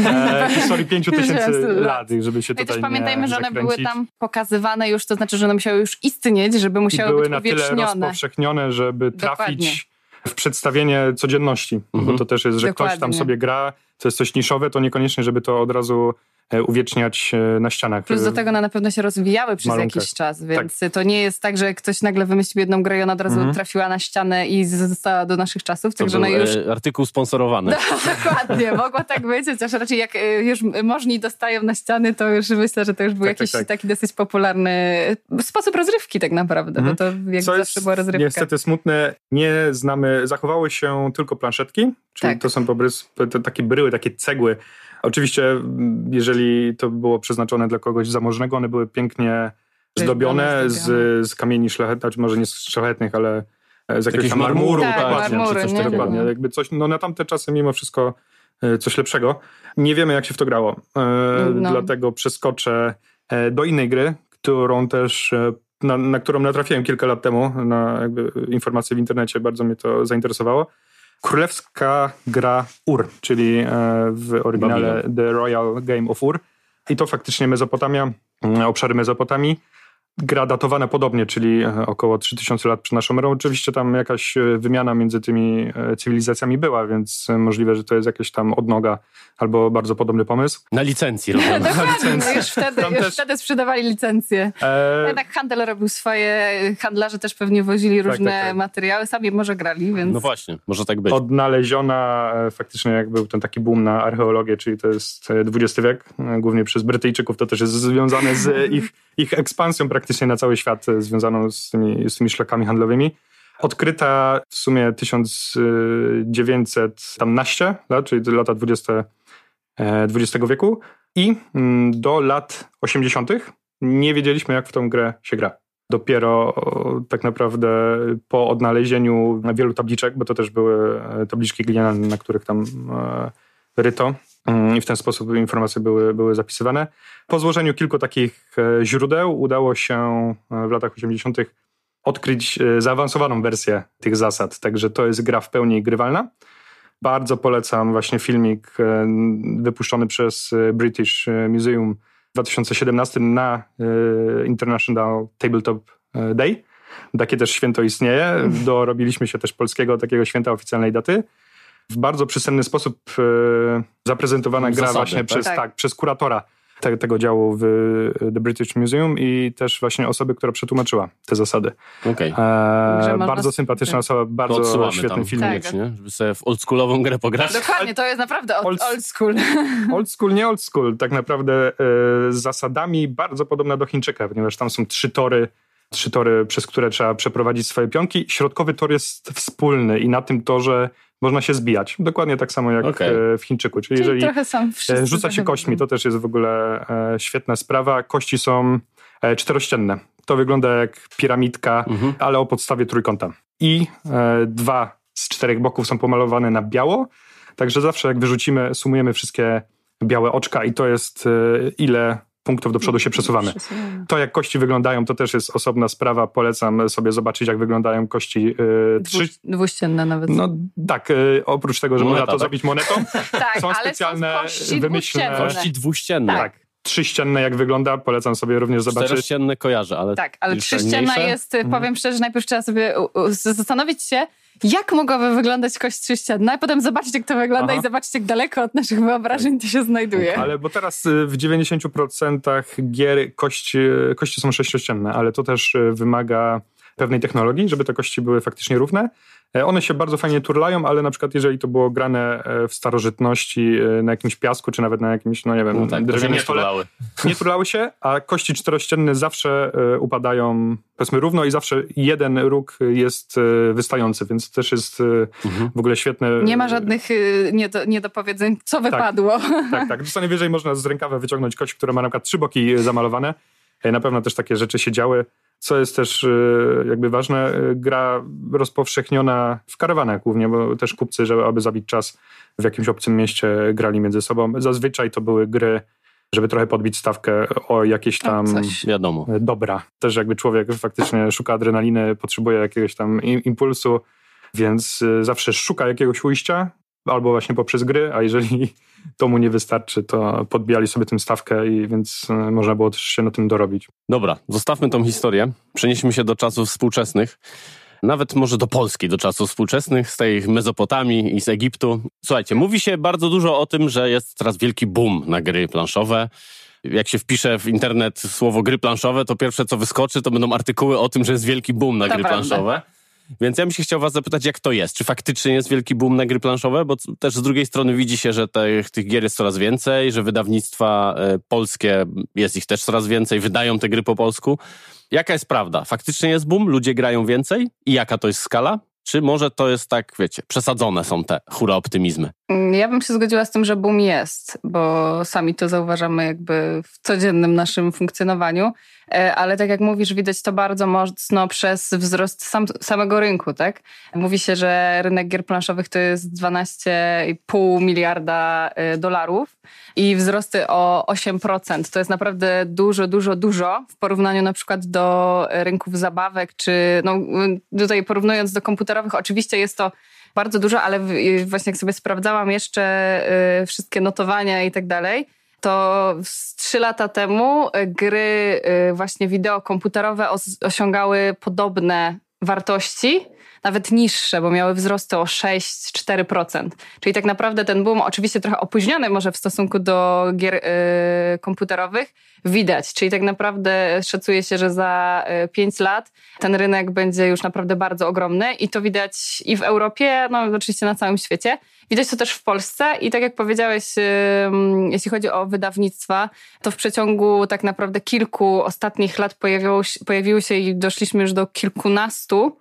e, historii 5000 lat, żeby się No I tutaj też pamiętajmy, że one były zakręcić. tam pokazywane już, to znaczy, że one musiały już istnieć, żeby I musiały były być na tyle rozpowszechnione, żeby trafić Dokładnie. W przedstawienie codzienności. Mhm. Bo to też jest, że ktoś tam Dokładnie. sobie gra, to jest coś niszowe, to niekoniecznie, żeby to od razu uwieczniać e, na ścianach. Plus do tego one na pewno się rozwijały przez Malunkach. jakiś czas, więc to nie jest tak, że ktoś nagle wymyślił jedną grę i ona od razu Mhm. trafiła na ścianę i została do naszych czasów, To także był no już... e, artykuł sponsorowany. Dokładnie, mogło tak być, chociaż raczej jak już możni dostają na ściany, to już myślę, że to już był Tak, tak, jakiś tak. taki dosyć popularny sposób rozrywki tak naprawdę, Mhm. bo to jak Co zawsze jest była rozrywka. niestety smutne, nie znamy, zachowały się tylko planszetki, czyli Tak. to są po prostu takie bryły, takie cegły. Oczywiście, m, jeżeli to było przeznaczone dla kogoś zamożnego, one były pięknie zdobione z, z kamieni szlachetnych, znaczy może nie z szlachetnych, ale e, z jakiegoś tam marmuru. Tak, dokładnie. marmury, czy coś nie? Dokładnie, jakby coś, no na tamte czasy mimo wszystko e, coś lepszego. Nie wiemy, jak się w to grało. E, No. Dlatego przeskoczę do innej gry, którą też, na, na którą natrafiłem kilka lat temu, na jakby informacje w internecie, bardzo mnie to zainteresowało. Królewska gra Ur, czyli e, w oryginale The Royal Game of Ur. I to faktycznie Mezopotamia, obszary Mezopotamii. Gra datowana podobnie, czyli e, około 3000 lat przed naszą erą. Oczywiście tam jakaś e, wymiana między tymi e, cywilizacjami była, więc możliwe, że to jest jakaś tam odnoga albo bardzo podobny pomysł. Na licencji robione. Dokładnie, licencję. już wtedy, już też- wtedy sprzedawali licencje. E, Jednak handel robił swoje, handlarze też pewnie wozili Tak, różne tak, tak. materiały, sami może grali, więc... No właśnie, może tak być. odnaleziona faktycznie jak był ten taki boom na archeologię, czyli to jest XX wiek, głównie przez Brytyjczyków, to też jest związane z ich, ich ekspansją praktycznie na cały świat, e, związaną z tymi, z tymi szlakami handlowymi. Odkryta w sumie 1917 lat, czyli lata 20 e, XX wieku i mm, do lat 80. nie wiedzieliśmy, jak w tą grę się gra. Dopiero o, tak naprawdę po odnalezieniu wielu tabliczek, bo to też były e, tabliczki gliniane, na których tam e, ryto i w ten sposób informacje były, były zapisywane. Po złożeniu kilku takich e, źródeł udało się e, w latach 80. odkryć e, zaawansowaną wersję tych zasad, także to jest gra w pełni grywalna. Bardzo polecam właśnie filmik wypuszczony przez British Museum w 2017 na International Tabletop Day. Takie też święto istnieje. Dorobiliśmy się też polskiego takiego święta oficjalnej daty. W bardzo przystępny sposób e, zaprezentowana gra Zasady, właśnie tak? przez, Tak. tak, przez kuratora te, tego działu w e, The British Museum i też właśnie osoby, która przetłumaczyła te zasady. Okej. E, bardzo sympatyczna tak. osoba, bardzo świetny film. Tak. koniecznie, żeby sobie w oldschoolową grę pograć. Dokładnie, to jest naprawdę old, Old- old school. Old school, nie old school. Tak naprawdę e, z zasadami bardzo podobna do Chińczyka, ponieważ tam są trzy tory, trzy tory, przez które trzeba przeprowadzić swoje pionki. Środkowy tor jest wspólny i na tym torze można się zbijać. Dokładnie tak samo jak Okej. e, w Chińczyku. Czyli, Czyli jeżeli e, rzuca się kośćmi, to też jest w ogóle e, świetna sprawa. Kości są e, czterościenne. To wygląda jak piramidka, Mhm. ale o podstawie trójkąta. I e, dwa z czterech boków są pomalowane na biało, także zawsze jak wyrzucimy, sumujemy wszystkie białe oczka i to jest e, ile punktów do przodu się przesuwamy. To jak kości wyglądają, to też jest osobna sprawa. Polecam sobie zobaczyć, jak wyglądają kości e, trzy. Dwu- Dwuścienne nawet. No tak, e, oprócz tego, że Moneta, można to tak? zrobić monetą, tak, są specjalne, są kości wymyślne- dwuścienne. Kości dwuścienne. tak, trzyścienne jak wygląda, polecam sobie również zobaczyć. Czterościenne kojarzę, ale Tak, ale trzyścienna jest, powiem szczerze, najpierw trzeba sobie u- u- zastanowić się, jak mogłaby wyglądać kość trzyścienna, a potem zobaczyć, jak to wygląda Aha. i zobaczyć, jak daleko od naszych wyobrażeń to się znajduje. Ale bo teraz y, w 90% gier kości, kości są sześciościenne, ale to też y, wymaga pewnej technologii, żeby te kości były faktycznie równe. E, One się bardzo fajnie turlają, ale na przykład jeżeli to było grane e, w starożytności e, na jakimś piasku, czy nawet na jakimś, no nie wiem, No tak, drewnianym nie stole, turlały. nie turlały się, a kości czterościenne zawsze upadają powiedzmy równo i zawsze jeden róg jest wystający, więc też jest Mhm. w ogóle świetne. Nie ma żadnych niedo, niedopowiedzeń, co wypadło. Tak, tak. Co najwyżej można z rękawa wyciągnąć kość, która ma na przykład trzy boki zamalowane. Na pewno też takie rzeczy się działy. Co jest też e, jakby ważne, e, gra rozpowszechniona w karawanach głównie, bo też kupcy, żeby aby zabić czas w jakimś obcym mieście grali między sobą. Zazwyczaj to były gry żeby trochę podbić stawkę o jakieś tam Coś, wiadomo. dobra. Też jakby człowiek faktycznie szuka adrenaliny, potrzebuje jakiegoś tam impulsu, więc zawsze szuka jakiegoś ujścia, albo właśnie poprzez gry, a jeżeli to mu nie wystarczy, to podbijali sobie tym stawkę i więc y, można było też się na tym dorobić. Dobra, zostawmy tą historię. Przenieśmy się do czasów współczesnych nawet może do Polski, do czasów współczesnych, z tej Mezopotamii i z Egiptu. Słuchajcie, mówi się bardzo dużo o tym, że jest teraz wielki boom na gry planszowe. Jak się wpisze w internet słowo gry planszowe, to pierwsze co wyskoczy, to będą artykuły o tym, że jest wielki boom na to gry prawda. planszowe. Więc ja bym się chciał was zapytać, jak to jest? Czy faktycznie jest wielki boom na gry planszowe? Bo też z drugiej strony widzi się, że tych, tych gier jest coraz więcej, że wydawnictwa e, polskie, jest ich też coraz więcej, wydają te gry po polsku. Jaka jest prawda? Faktycznie jest boom? Ludzie grają więcej? I jaka to jest skala? Czy może to jest tak, wiecie, przesadzone są te hura optymizmy? Mm, ja bym się zgodziła z tym, że boom jest, bo sami to zauważamy jakby w codziennym naszym funkcjonowaniu, e, ale tak jak mówisz, widać to bardzo mocno przez wzrost sam, samego rynku, tak? Mówi się, że rynek gier planszowych to jest 12,5 miliarda e, dolarów i wzrosty o 8%. To jest naprawdę dużo, dużo, dużo w porównaniu na przykład do rynków zabawek, czy no, tutaj porównując do komputerowych, oczywiście jest to bardzo dużo, ale właśnie jak sobie sprawdzałam jeszcze y, wszystkie notowania i tak dalej, to trzy lata temu gry y, właśnie wideo komputerowe osiągały podobne wartości nawet niższe, bo miały wzrosty o 6-4%. Czyli tak naprawdę ten boom, oczywiście trochę opóźniony może w stosunku do gier y, komputerowych, widać. Czyli tak naprawdę szacuje się, że za 5 y, lat ten rynek będzie już naprawdę bardzo ogromny i to widać i w Europie, no oczywiście na całym świecie. Widać to też w Polsce i tak jak powiedziałeś, jeśli chodzi o wydawnictwa, to w przeciągu tak naprawdę kilku ostatnich lat pojawiło, pojawiły się i doszliśmy już do kilkunastu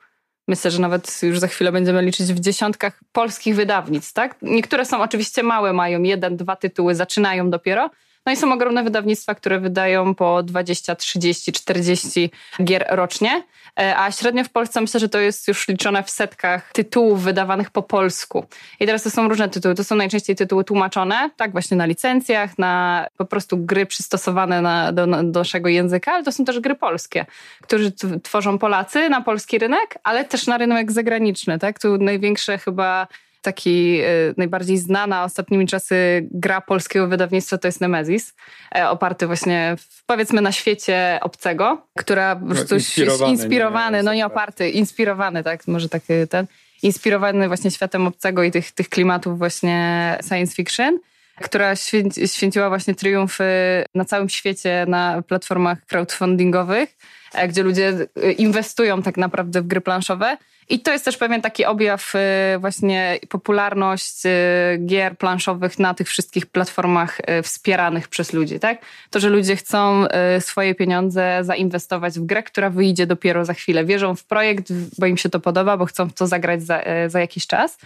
Myślę, że nawet już za chwilę będziemy liczyć w dziesiątkach polskich wydawnictw, tak? Niektóre są oczywiście małe, mają jeden, dwa tytuły, zaczynają dopiero, no i są ogromne wydawnictwa, które wydają po 20, 30, 40 gier rocznie, e, a średnio w Polsce myślę, że to jest już liczone w setkach tytułów wydawanych po polsku. I teraz to są różne tytuły. To są najczęściej tytuły tłumaczone, tak właśnie na licencjach, na po prostu gry przystosowane na, do, do naszego języka, ale to są też gry polskie, które tworzą Polacy na polski rynek, ale też na rynek zagraniczny. Tak? Tu największe chyba taki e, najbardziej znana ostatnimi czasy gra polskiego wydawnictwa to jest Nemesis, e, oparty właśnie w, powiedzmy na świecie obcego, która po no, prostu no, inspirowany, inspirowany nie, no nie oparty, inspirowany, tak, może taki ten, inspirowany właśnie światem obcego i tych, tych klimatów właśnie science fiction która święciła właśnie triumfy na całym świecie na platformach crowdfundingowych, e, gdzie ludzie inwestują tak naprawdę w gry planszowe i to jest też pewien taki objaw y, właśnie popularność gier planszowych na tych wszystkich platformach wspieranych przez ludzi, tak? To, że ludzie chcą swoje pieniądze zainwestować w grę, która wyjdzie dopiero za chwilę. Wierzą w projekt, bo im się to podoba, bo chcą w to zagrać za, za jakiś czas.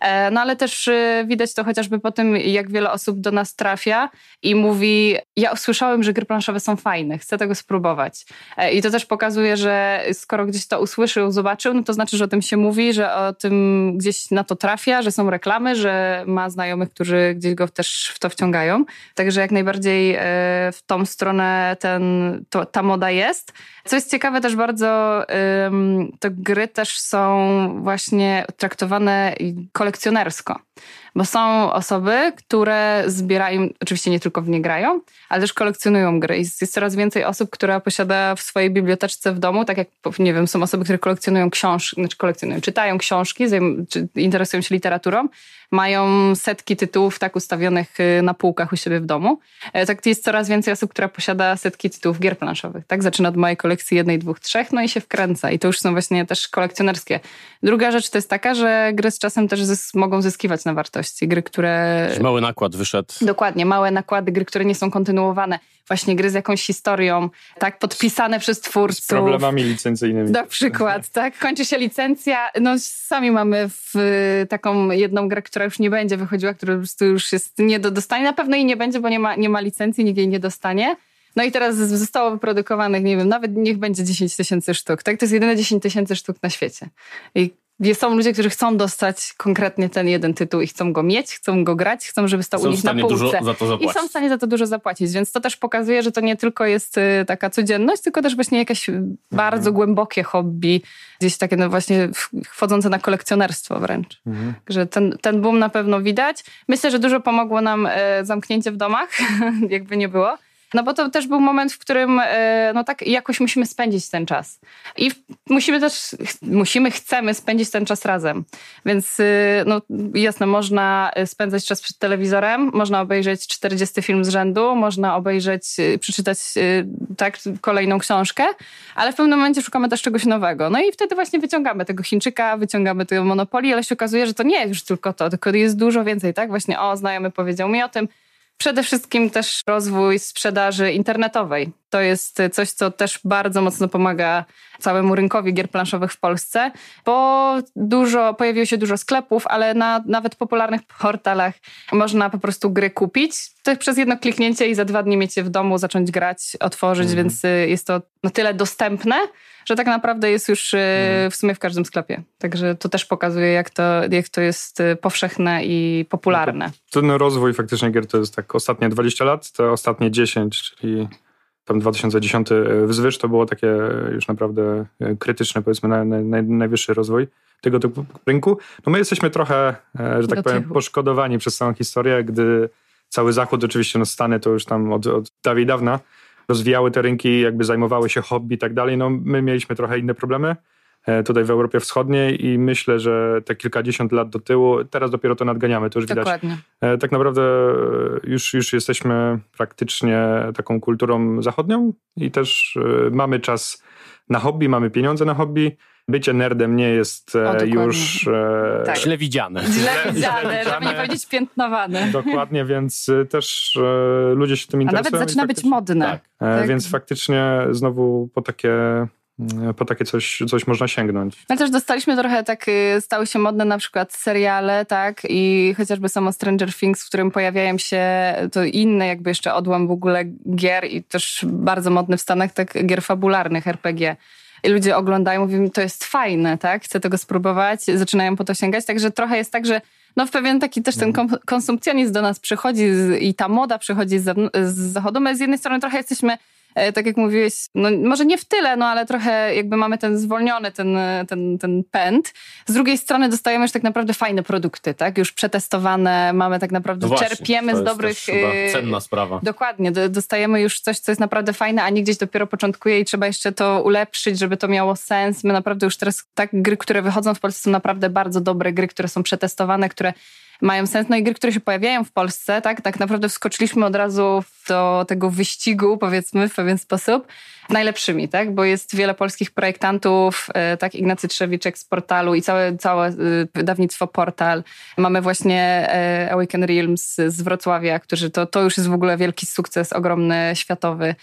E, no ale też widać to chociażby po tym, jak wiele osób do nas trafia i mówi, ja usłyszałem, że gry planszowe są fajne, chcę tego spróbować. E, I to też pokazuje, że skoro gdzieś to usłyszał, zobaczył, no to znaczy, że o tym się mówi, że o tym gdzieś na to trafia, że są reklamy, że ma znajomych, którzy gdzieś go też w to wciągają. Także jak najbardziej e, w tą stronę ten, to, ta moda jest. Co jest ciekawe też bardzo, to gry też są właśnie traktowane kolekcjonersko. Bo są osoby, które zbierają, oczywiście nie tylko w nie grają, ale też kolekcjonują gry. Jest, coraz więcej osób, która posiada w swojej biblioteczce w domu, tak jak, nie wiem, są osoby, które kolekcjonują książki, znaczy kolekcjonują, czytają książki, interesują się literaturą, mają setki tytułów tak ustawionych y, na półkach u siebie w domu. E, tak jest coraz więcej osób, która posiada setki tytułów gier planszowych. Tak zaczyna od mojej kolekcji jednej, dwóch, trzech, no i się wkręca. I to już są właśnie też kolekcjonerskie. Druga rzecz to jest taka, że gry z czasem też zys mogą zyskiwać na wartości. Gry, które... Mały nakład wyszedł. Dokładnie, małe nakłady, gry, które nie są kontynuowane właśnie gry z jakąś historią, tak, podpisane przez twórców. Z problemami licencyjnymi. Na przykład, tak, kończy się licencja, no sami mamy w, taką jedną grę, która już nie będzie wychodziła, która po prostu już jest nie do dostania, na pewno jej nie będzie, bo nie ma, nie ma licencji, nikt jej nie dostanie. No i teraz zostało wyprodukowanych, nie wiem, nawet niech będzie 10 tysięcy sztuk, tak? To jest jedyne 10 tysięcy sztuk na świecie. I są ludzie, którzy chcą dostać konkretnie ten jeden tytuł i chcą go mieć, chcą go grać, chcą, żeby stał Są u nich na półce. dużo za to I są w stanie za to dużo zapłacić, więc to też pokazuje, że to nie tylko jest y, taka codzienność, tylko też właśnie jakieś bardzo głębokie hobby, gdzieś takie no właśnie wchodzące na kolekcjonerstwo wręcz. Że ten, ten boom na pewno widać. Myślę, że dużo pomogło nam e, zamknięcie w domach, jakby nie było. No bo to też był moment, w którym e, no tak jakoś musimy spędzić ten czas. I musimy też, musimy, chcemy spędzić ten czas razem. Więc y, no jasne, można y, spędzać czas przed telewizorem, można obejrzeć 40 film z rzędu, można obejrzeć, przeczytać tak kolejną książkę, ale w pewnym momencie szukamy też czegoś nowego. No i wtedy właśnie wyciągamy tego Chińczyka, wyciągamy tego Monopoly, ale się okazuje, że to nie już tylko to, tylko jest dużo więcej, tak? Właśnie o, znajomy powiedział mi o tym, Przede wszystkim też rozwój sprzedaży internetowej. To jest coś, co też bardzo mocno pomaga całemu rynkowi gier planszowych w Polsce, bo dużo, pojawiło się dużo sklepów, ale na nawet popularnych portalach można po prostu gry kupić. To przez jedno kliknięcie i za dwa dni mieć je w domu, zacząć grać, otworzyć, więc y, jest to na tyle dostępne, że tak naprawdę jest już y, w sumie w każdym sklepie. Także to też pokazuje, jak to, jak to jest y, powszechne i popularne. Ten rozwój faktycznie gier to jest tak ostatnie 20 lat, te ostatnie 10, czyli tam 2010 wzwyż, to było takie już naprawdę e, krytyczne, powiedzmy, na, na, na, najwyższy rozwój tego typu rynku. No my jesteśmy trochę, e, że tak powiem, poszkodowani przez całą historię, gdy cały Zachód, oczywiście no Stany to już tam od, od dawna rozwijały te rynki, jakby zajmowały się hobby i tak dalej. No my mieliśmy trochę inne problemy e, tutaj w Europie Wschodniej i myślę, że te kilkadziesiąt lat do tyłu, teraz dopiero to nadganiamy, to już widać. Dokładnie. E, Tak naprawdę e, już, już jesteśmy praktycznie taką kulturą zachodnią i też e, mamy czas na hobby, mamy pieniądze na hobby. Bycie nerdem nie jest e, O, już e, Tak. Źle widziane. Źle widziane, żeby nie powiedzieć piętnowane. dokładnie, więc e, też e, ludzie się tym A interesują. nawet i zaczyna być modne. Tak. e, tak. Więc faktycznie znowu po takie, po takie coś, coś można sięgnąć. My też dostaliśmy trochę tak, y, stały się modne na przykład seriale, tak, i chociażby samo Stranger Things, w którym pojawiają się to inne jakby jeszcze odłam w ogóle gier i też bardzo modny w Stanach, tak, gier fabularnych, RPG. I ludzie oglądają, mówią, to jest fajne, tak, chcę tego spróbować, zaczynają po to sięgać, także trochę jest tak, że no w pewien taki też ten kom- konsumpcjonizm do nas przychodzi z, i ta moda przychodzi z, z zachodu. My z jednej strony trochę jesteśmy tak jak mówiłeś, no może nie w tyle, no ale trochę jakby mamy ten zwolniony ten, ten, ten pęd. Z drugiej strony dostajemy już tak naprawdę fajne produkty, tak? Już przetestowane, mamy tak naprawdę, No właśnie, czerpiemy z dobrych... y, cenna sprawa. Dokładnie, do- dostajemy już coś, co jest naprawdę fajne, a nie gdzieś dopiero początkuje i trzeba jeszcze to ulepszyć, żeby to miało sens. My naprawdę już teraz, tak, gry, które wychodzą w Polsce są naprawdę bardzo dobre gry, które są przetestowane, które mają sens. No i gry, które się pojawiają w Polsce, tak, tak naprawdę wskoczyliśmy od razu do tego wyścigu, powiedzmy, w pewien sposób, najlepszymi, tak, bo jest wiele polskich projektantów, e, tak, Ignacy Trzewiczek z portalu i całe, całe e, wydawnictwo Portal. Mamy właśnie e, Awaken Realms z Wrocławia, którzy to, to już jest w ogóle wielki sukces, ogromny, światowy.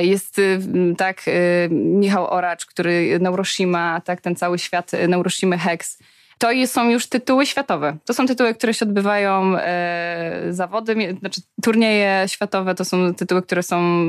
Jest y, tak y, Michał Oracz, który Neuroshima, tak, ten cały świat Neuroshimy Hex. To są już tytuły światowe. To są tytuły, które się odbywają, e, zawody, znaczy turnieje światowe, to są tytuły, które są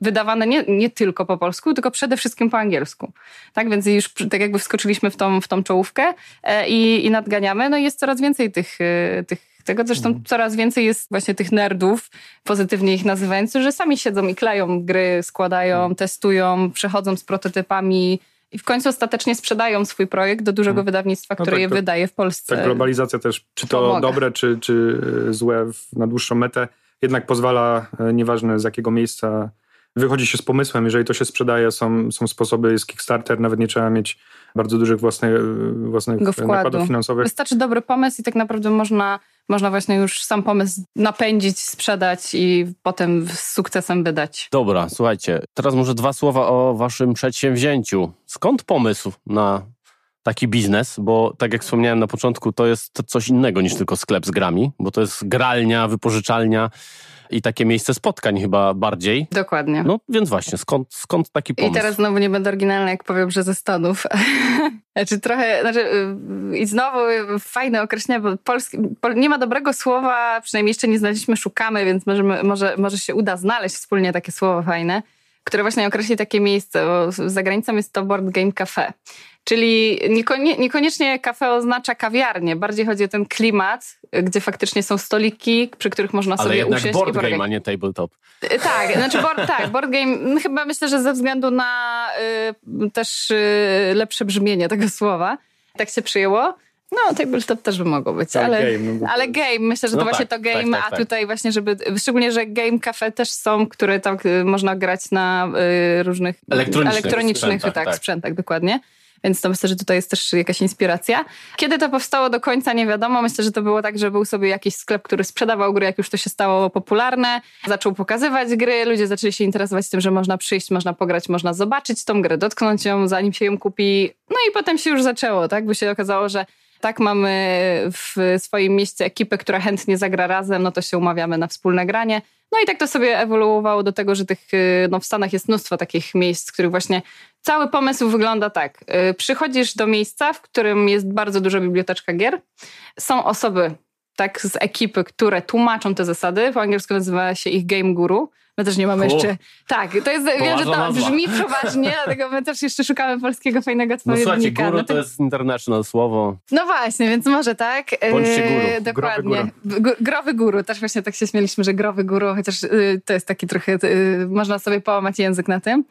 wydawane nie, nie tylko po polsku, tylko przede wszystkim po angielsku. Tak więc już tak jakby wskoczyliśmy w tą, w tą czołówkę e, i, i nadganiamy. No i jest coraz więcej tych, e, tych tego zresztą coraz więcej jest właśnie tych nerdów, pozytywnie ich nazywając, że sami siedzą i kleją gry, składają, testują, przechodzą z prototypami i w końcu ostatecznie sprzedają swój projekt do dużego wydawnictwa, No które tak, je to- wydaje w Polsce. Ta globalizacja też, czy to Pomaga. dobre, czy, czy e, złe na dłuższą metę, jednak pozwala, e, nieważne z jakiego miejsca wychodzi się z pomysłem, jeżeli to się sprzedaje, są, są sposoby, jest Kickstarter, nawet nie trzeba mieć bardzo dużych własnych, e, własnych nakładów finansowych. Wystarczy dobry pomysł i tak naprawdę można, można właśnie już sam pomysł napędzić, sprzedać i potem z sukcesem wydać. Dobra, słuchajcie, teraz może dwa słowa o waszym przedsięwzięciu. Skąd pomysł na taki biznes? Bo tak jak wspomniałem na początku, to jest coś innego niż tylko sklep z grami, bo to jest gralnia, wypożyczalnia i takie miejsce spotkań chyba bardziej. Dokładnie. No więc właśnie, skąd, skąd taki pomysł? I teraz znowu nie będę oryginalna, jak powiem, że ze Stanów. znaczy trochę, znaczy y, i znowu fajne określenie, bo polski, pol, nie ma dobrego słowa, przynajmniej jeszcze nie znaleźliśmy, szukamy, więc możemy, może, może się uda znaleźć wspólnie takie słowo fajne. które właśnie określi takie miejsce. Bo za granicą jest to Board Game Cafe. Czyli niekonie, niekoniecznie kafe oznacza kawiarnię, bardziej chodzi o ten klimat, gdzie faktycznie są stoliki, przy których można Ale sobie jednak usiąść. board i porozmawiać. game, a nie tabletop. Y, Tak, znaczy board, tak, board game, no chyba myślę, że ze względu na y, też y, lepsze brzmienie tego słowa, tak się przyjęło. No, tabletop też by mogło być, Tak, ale, game, no ale game, myślę, że No to właśnie tak, to game, tak, tak, a tak. tutaj właśnie, żeby, szczególnie, że game cafe też są, które tak y, można grać na y, różnych Elektronicznych elektronicznych sprzętach, tak, tak. sprzętach, dokładnie. Więc to myślę, że tutaj jest też jakaś inspiracja. Kiedy to powstało do końca nie wiadomo. Myślę, że to było tak, że był sobie jakiś sklep, który sprzedawał gry, jak już to się stało popularne. Zaczął pokazywać gry, ludzie zaczęli się interesować tym, że można przyjść, można pograć, można zobaczyć tą grę, dotknąć ją, zanim się ją kupi. No i potem się już zaczęło, tak? Bo się okazało, że tak mamy w swoim mieście ekipę, która chętnie zagra razem, no to się umawiamy na wspólne granie. No i tak to sobie ewoluowało do tego, że tych, y, no w Stanach jest mnóstwo takich miejsc, w których właśnie cały pomysł wygląda tak. Y, Przychodzisz do miejsca, w którym jest bardzo duża biblioteczka gier. Są osoby tak z ekipy, które tłumaczą te zasady. Po angielsku nazywa się ich game guru. My też nie mamy O. jeszcze... Tak, to jest, wiem, że to nazwa. brzmi poważnie, dlatego my też jeszcze szukamy polskiego fajnego No słuchajcie, odpowiednika. guru No to jest international słowo. no właśnie, więc może tak. Bądźcie Yy, guru. Dokładnie. Gru- Growy guru. Też właśnie tak się śmieliśmy, że growy guru, chociaż yy, to jest taki trochę, yy, można sobie połamać język na tym.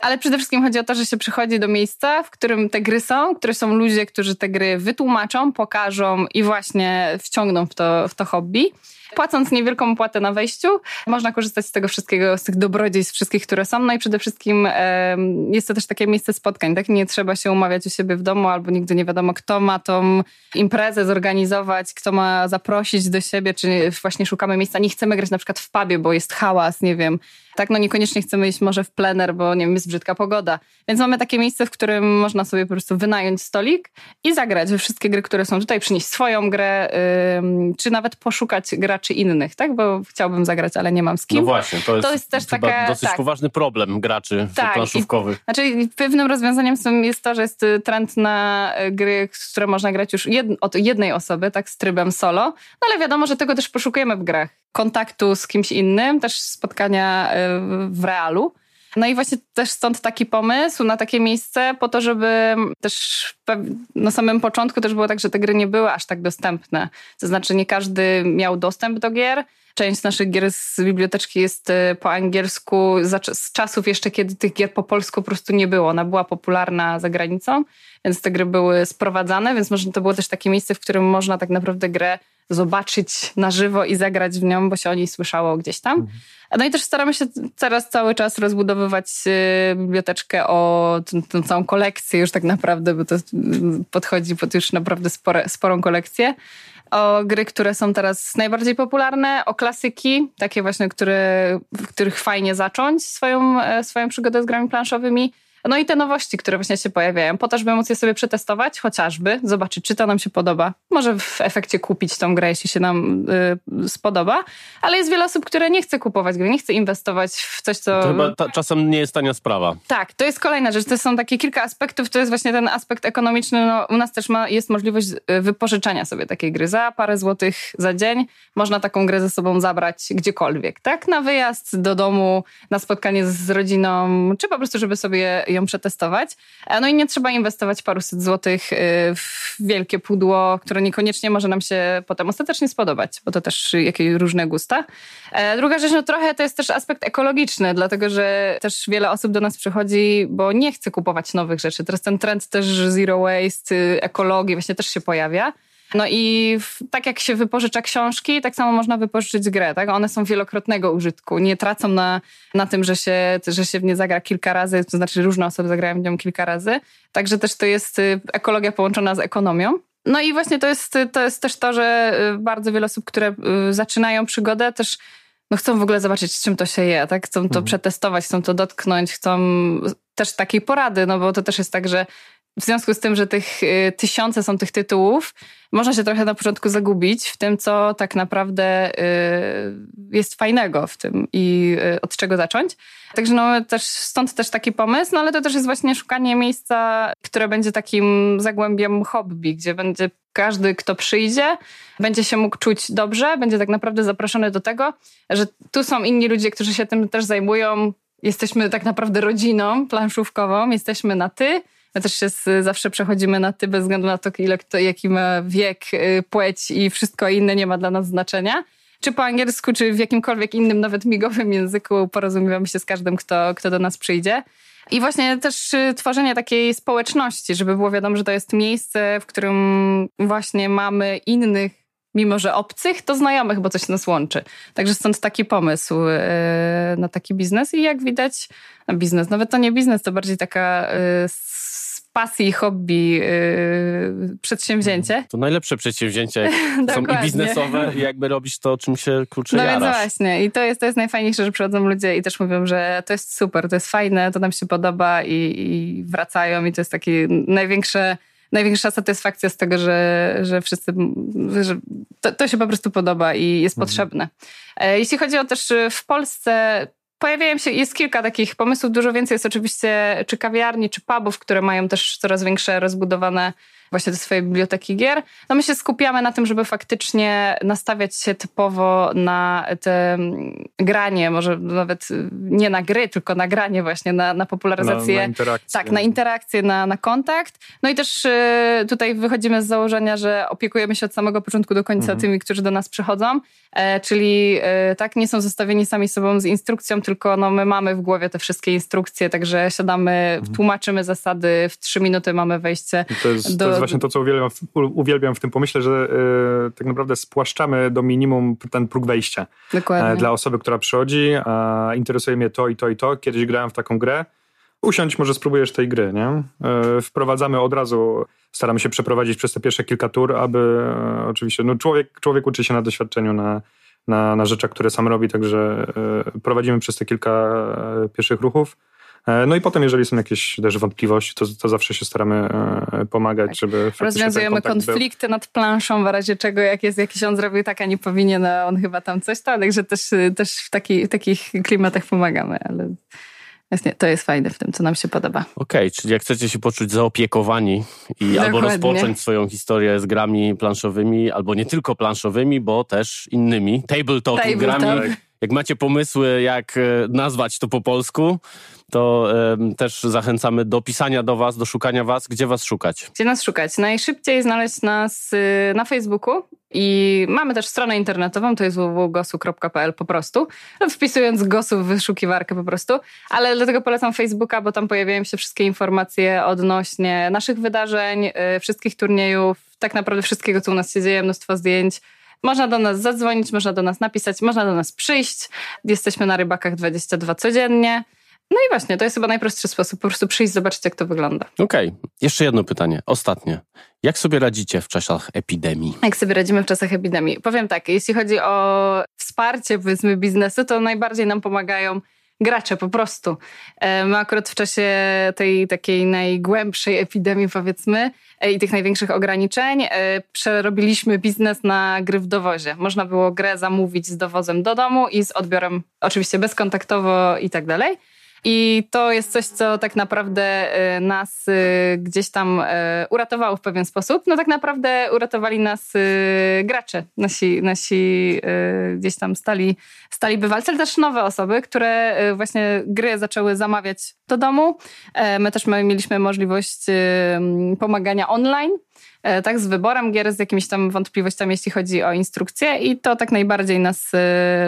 Ale przede wszystkim chodzi o to, że się przychodzi do miejsca, w którym te gry są, które są ludzie, którzy te gry wytłumaczą, pokażą i właśnie wciągną w to, w to hobby. Płacąc niewielką opłatę na wejściu, można korzystać z tego wszystkiego, z tych dobrodziejstw wszystkich, które są. No i przede wszystkim jest to też takie miejsce spotkań, tak? Nie trzeba się umawiać u siebie w domu, albo nigdy nie wiadomo, kto ma tą imprezę zorganizować, kto ma zaprosić do siebie, czy właśnie szukamy miejsca. Nie chcemy grać na przykład w pubie, bo jest hałas, nie wiem. Tak, no niekoniecznie chcemy iść może w plener, bo nie wiem, jest brzydka pogoda. Więc mamy takie miejsce, w którym można sobie po prostu wynająć stolik i zagrać we wszystkie gry, które są tutaj, przynieść swoją grę, ym, czy nawet poszukać graczy innych, tak? Bo chciałbym zagrać, ale nie mam z kim. No właśnie, to jest, To jest też taka- dosyć tak. poważny problem graczy Tak, planszówkowych. Znaczy, pewnym rozwiązaniem jest to, że jest y, trend na y, gry, które można grać już jed, od jednej osoby, tak, z trybem solo. No ale wiadomo, że tego też poszukujemy w grach. Kontaktu z kimś innym, też spotkania y, w realu. No i właśnie też stąd taki pomysł na takie miejsce, po to, żeby też na samym początku też było tak, że te gry nie były aż tak dostępne. To znaczy nie każdy miał dostęp do gier. Część naszych gier z biblioteczki jest y, po angielsku z czasów jeszcze, kiedy tych gier po polsku po prostu nie było. Ona była popularna za granicą, więc te gry były sprowadzane, więc może to było też takie miejsce, w którym można tak naprawdę grę zobaczyć na żywo i zagrać w nią, bo się o niej słyszało gdzieś tam. No i też staramy się teraz cały czas rozbudowywać y, biblioteczkę o tę- tę całą kolekcję już tak naprawdę, bo to y, podchodzi pod już naprawdę spore, sporą kolekcję. O gry, które są teraz najbardziej popularne, o klasyki, takie właśnie, które, w których fajnie zacząć swoją, e, swoją przygodę z grami planszowymi. No i te nowości, które właśnie się pojawiają, po to, żeby móc je sobie przetestować, chociażby, zobaczyć, czy to nam się podoba. Może w efekcie kupić tą grę, jeśli się nam y, spodoba, ale jest wiele osób, które nie chce kupować gry, nie chce inwestować w coś, co... To chyba ta, czasem nie jest tania sprawa. Tak, to jest kolejna rzecz. To są takie kilka aspektów. To jest właśnie ten aspekt ekonomiczny. No, u nas też ma, jest możliwość y, wypożyczenia sobie takiej gry za parę złotych za dzień. Można taką grę ze sobą zabrać gdziekolwiek, tak? Na wyjazd do domu, na spotkanie z rodziną, czy po prostu, żeby sobie ją przetestować. E, No i nie trzeba inwestować paruset złotych y, w wielkie pudło, które niekoniecznie może nam się potem ostatecznie spodobać, bo to też jakieś różne gusta. E, Druga rzecz, no trochę to jest też aspekt ekologiczny, dlatego że też wiele osób do nas przychodzi, bo nie chce kupować nowych rzeczy. Teraz ten trend też zero waste, y, ekologii właśnie też się pojawia. No i w, tak jak się wypożycza książki, tak samo można wypożyczyć grę. Tak? One są wielokrotnego użytku. Nie tracą na, na tym, że się, że się w nie zagra kilka razy, to znaczy różne osoby zagrają w nią kilka razy. Także też to jest y, ekologia połączona z ekonomią. No i właśnie to jest, to jest też to, że y, bardzo wiele osób, które y, zaczynają przygodę, też no chcą w ogóle zobaczyć, z czym to się je, tak? Chcą to Mhm. przetestować, chcą to dotknąć, chcą też takiej porady, no bo to też jest tak, że w związku z tym, że tych y, tysiące są tych tytułów, można się trochę na początku zagubić w tym, co tak naprawdę y, jest fajnego w tym i y, od czego zacząć. Także no też stąd też taki pomysł, no ale to też jest właśnie szukanie miejsca, które będzie takim zagłębiem hobby, gdzie będzie każdy, kto przyjdzie, będzie się mógł czuć dobrze, będzie tak naprawdę zaproszony do tego, że tu są inni ludzie, którzy się tym też zajmują jesteśmy tak naprawdę rodziną planszówkową, jesteśmy na ty. My też się z, zawsze przechodzimy na ty, bez względu na to, ile kto, jaki ma wiek, y, płeć i wszystko inne nie ma dla nas znaczenia. Czy po angielsku, czy w jakimkolwiek innym, nawet migowym języku porozumiewamy się z każdym, kto, kto do nas przyjdzie. I właśnie też y, tworzenie takiej społeczności, żeby było wiadomo, że to jest miejsce, w którym właśnie mamy innych, mimo że obcych, to znajomych, bo coś nas łączy. Także stąd taki pomysł y, na taki biznes. I jak widać, na biznes, nawet to nie biznes, to bardziej taka pasji, hobby, yy, przedsięwzięcie. To najlepsze przedsięwzięcia są i biznesowe i jakby robisz to, czym się kurczę No jarasz. więc właśnie i to jest, to jest najfajniejsze, że przychodzą ludzie i też mówią, że to jest super, to jest fajne, to nam się podoba i, i wracają i to jest takie największe największa satysfakcja z tego, że, że wszyscy, że to, to się po prostu podoba i jest mhm. potrzebne. E, jeśli chodzi o też w Polsce pojawiają się, jest kilka takich pomysłów, dużo więcej jest oczywiście czy kawiarni, czy pubów, które mają też coraz większe rozbudowane właśnie te swoje biblioteki gier. No my się skupiamy na tym, żeby faktycznie nastawiać się typowo na te mm, granie, może nawet nie na gry, tylko na granie właśnie, na, na popularyzację. Na, na interakcję. Tak, na interakcję, na, na kontakt. No i też y, tutaj wychodzimy z założenia, że opiekujemy się od samego początku do końca mhm. tymi, którzy do nas przychodzą, e, czyli e, tak, nie są zostawieni sami sobą z instrukcją, tylko no, my mamy w głowie te wszystkie instrukcje, także siadamy, mhm. tłumaczymy zasady, w trzy minuty mamy wejście do, właśnie to, co uwielbiam, uwielbiam w tym pomyśle, że y, tak naprawdę spłaszczamy do minimum ten próg wejścia. Dokładnie. E, dla osoby, która przychodzi, a interesuje mnie to i to i to. Kiedyś grałem w taką grę. Usiądź, może spróbujesz tej gry, nie? E, wprowadzamy od razu, staramy się przeprowadzić przez te pierwsze kilka tur, aby oczywiście, no człowiek, człowiek uczy się na doświadczeniu, na, na, na rzeczach, które sam robi, także prowadzimy przez te kilka pierwszych ruchów no i potem, jeżeli są jakieś też wątpliwości, to, to zawsze się staramy e, pomagać, tak. żeby Rozwiązujemy konflikty był. nad planszą, w razie czego jak jest jakiś on zrobił tak, a nie powinien, a on chyba tam coś tam, także też, też w, taki, w takich klimatach pomagamy, ale to jest fajne w tym, co nam się podoba. Okej, okay, czyli jak chcecie się poczuć zaopiekowani i albo rozpocząć swoją historię z grami planszowymi, albo nie tylko planszowymi, bo też innymi, tabletop, tabletop. grami. Jak macie pomysły, jak e, nazwać to po polsku, to też zachęcamy do pisania do Was, do szukania Was. Gdzie Was szukać? Gdzie nas szukać? Najszybciej znaleźć nas y, na Facebooku i mamy też stronę internetową, to jest www.gosu.pl po prostu. Wpisując Gosu w wyszukiwarkę po prostu, ale dlatego polecam Facebooka, bo tam pojawiają się wszystkie informacje odnośnie naszych wydarzeń, y, wszystkich turniejów, tak naprawdę wszystkiego, co u nas się dzieje, mnóstwo zdjęć. Można do nas zadzwonić, można do nas napisać, można do nas przyjść. Jesteśmy na Rybakach 22 codziennie. No i właśnie, to jest chyba najprostszy sposób, po prostu przyjść, zobaczyć, jak to wygląda. Okej, okay. jeszcze jedno pytanie, ostatnie. Jak sobie radzicie w czasach epidemii? Jak sobie radzimy w czasach epidemii? Powiem tak, jeśli chodzi o wsparcie, powiedzmy, biznesu, to najbardziej nam pomagają gracze po prostu. E, my akurat w czasie tej takiej najgłębszej epidemii, powiedzmy, e, i tych największych ograniczeń, e, przerobiliśmy biznes na gry w dowozie. Można było grę zamówić z dowozem do domu i z odbiorem oczywiście bezkontaktowo i tak dalej. I to jest coś, co tak naprawdę y, nas y, gdzieś tam y, uratowało w pewien sposób. No tak naprawdę uratowali nas gracze. Nasi, nasi gdzieś tam stali, stali bywalcy, ale też nowe osoby, które właśnie gry zaczęły zamawiać do domu. E, my też mieliśmy możliwość pomagania online tak, z wyborem gier, z jakimiś tam wątpliwościami, jeśli chodzi o instrukcje i to tak najbardziej nas,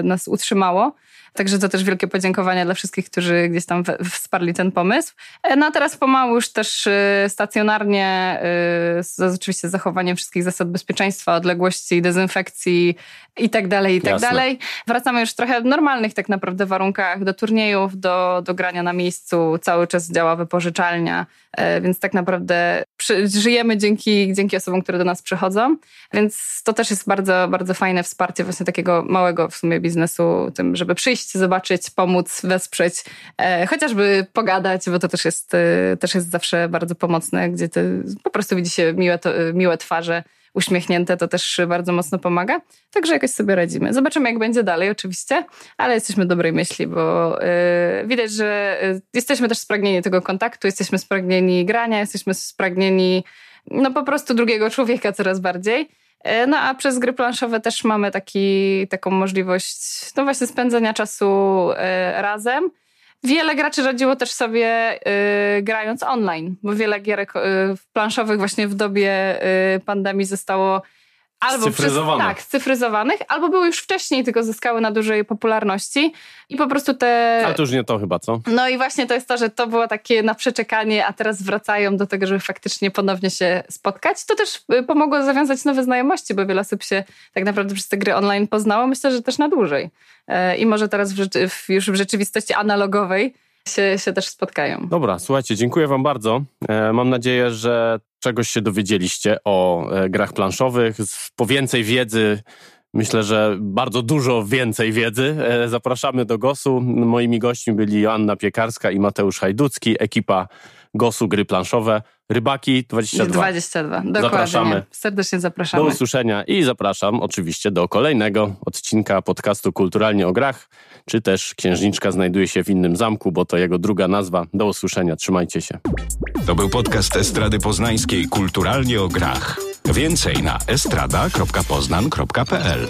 nas utrzymało. Także to też wielkie podziękowania dla wszystkich, którzy gdzieś tam wsparli ten pomysł. E, no a teraz pomału już też stacjonarnie, z oczywiście zachowaniem wszystkich zasad bezpieczeństwa, odległości, dezynfekcji i tak dalej, i tak Jasne. dalej. Wracamy już trochę w normalnych tak naprawdę warunkach do turniejów, do, do grania na miejscu. Cały czas działa wypożyczalnia, e, więc tak naprawdę przy, żyjemy dzięki, dzięki osobom, które do nas przychodzą. Więc to też jest bardzo, bardzo fajne wsparcie właśnie takiego małego w sumie biznesu, tym, żeby przyjść, zobaczyć, pomóc, wesprzeć, e, chociażby pogadać, bo to też jest, e, też jest zawsze bardzo pomocne, gdzie to po prostu widzi się miłe, to, miłe twarze, uśmiechnięte, to też bardzo mocno pomaga. Także jakoś sobie radzimy. Zobaczymy, jak będzie dalej, oczywiście, ale jesteśmy dobrej myśli, bo yy, widać, że yy, jesteśmy też spragnieni tego kontaktu, jesteśmy spragnieni grania, jesteśmy spragnieni no po prostu drugiego człowieka coraz bardziej. Yy, no a przez gry planszowe też mamy taki, taką możliwość, no właśnie spędzenia czasu yy, razem. Wiele graczy radziło też sobie y, grając online, bo wiele gierek y, planszowych właśnie w dobie y, pandemii zostało albo przez, tak, scyfryzowanych, albo były już wcześniej, tylko zyskały na dużej popularności i po prostu te... Ale to już nie to chyba, co? No i właśnie to jest to, że to było takie na przeczekanie, a teraz wracają do tego, żeby faktycznie ponownie się spotkać. To też y, pomogło zawiązać nowe znajomości, bo wiele osób się tak naprawdę przez te gry online poznało. Myślę, że też na dłużej. E, I może teraz w, w, już w rzeczywistości analogowej się, się też spotkają. Dobra, słuchajcie, dziękuję Wam bardzo. E, mam nadzieję, że czegoś się dowiedzieliście o e, grach planszowych. Po więcej wiedzy, myślę, że bardzo dużo więcej wiedzy. E, zapraszamy do GOS-u. Moimi gośćmi byli Joanna Piekarska i Mateusz Hajducki, ekipa GOS-u Gry Planszowe. Rybaki 22. 22, dokładnie. Zapraszamy. Serdecznie zapraszamy. Do usłyszenia i zapraszam oczywiście do kolejnego odcinka podcastu Kulturalnie o Grach, czy też Księżniczka znajduje się w innym zamku, bo to jego druga nazwa. Do usłyszenia, trzymajcie się. To był podcast Estrady Poznańskiej Kulturalnie o Grach. Więcej na estrada.poznan.pl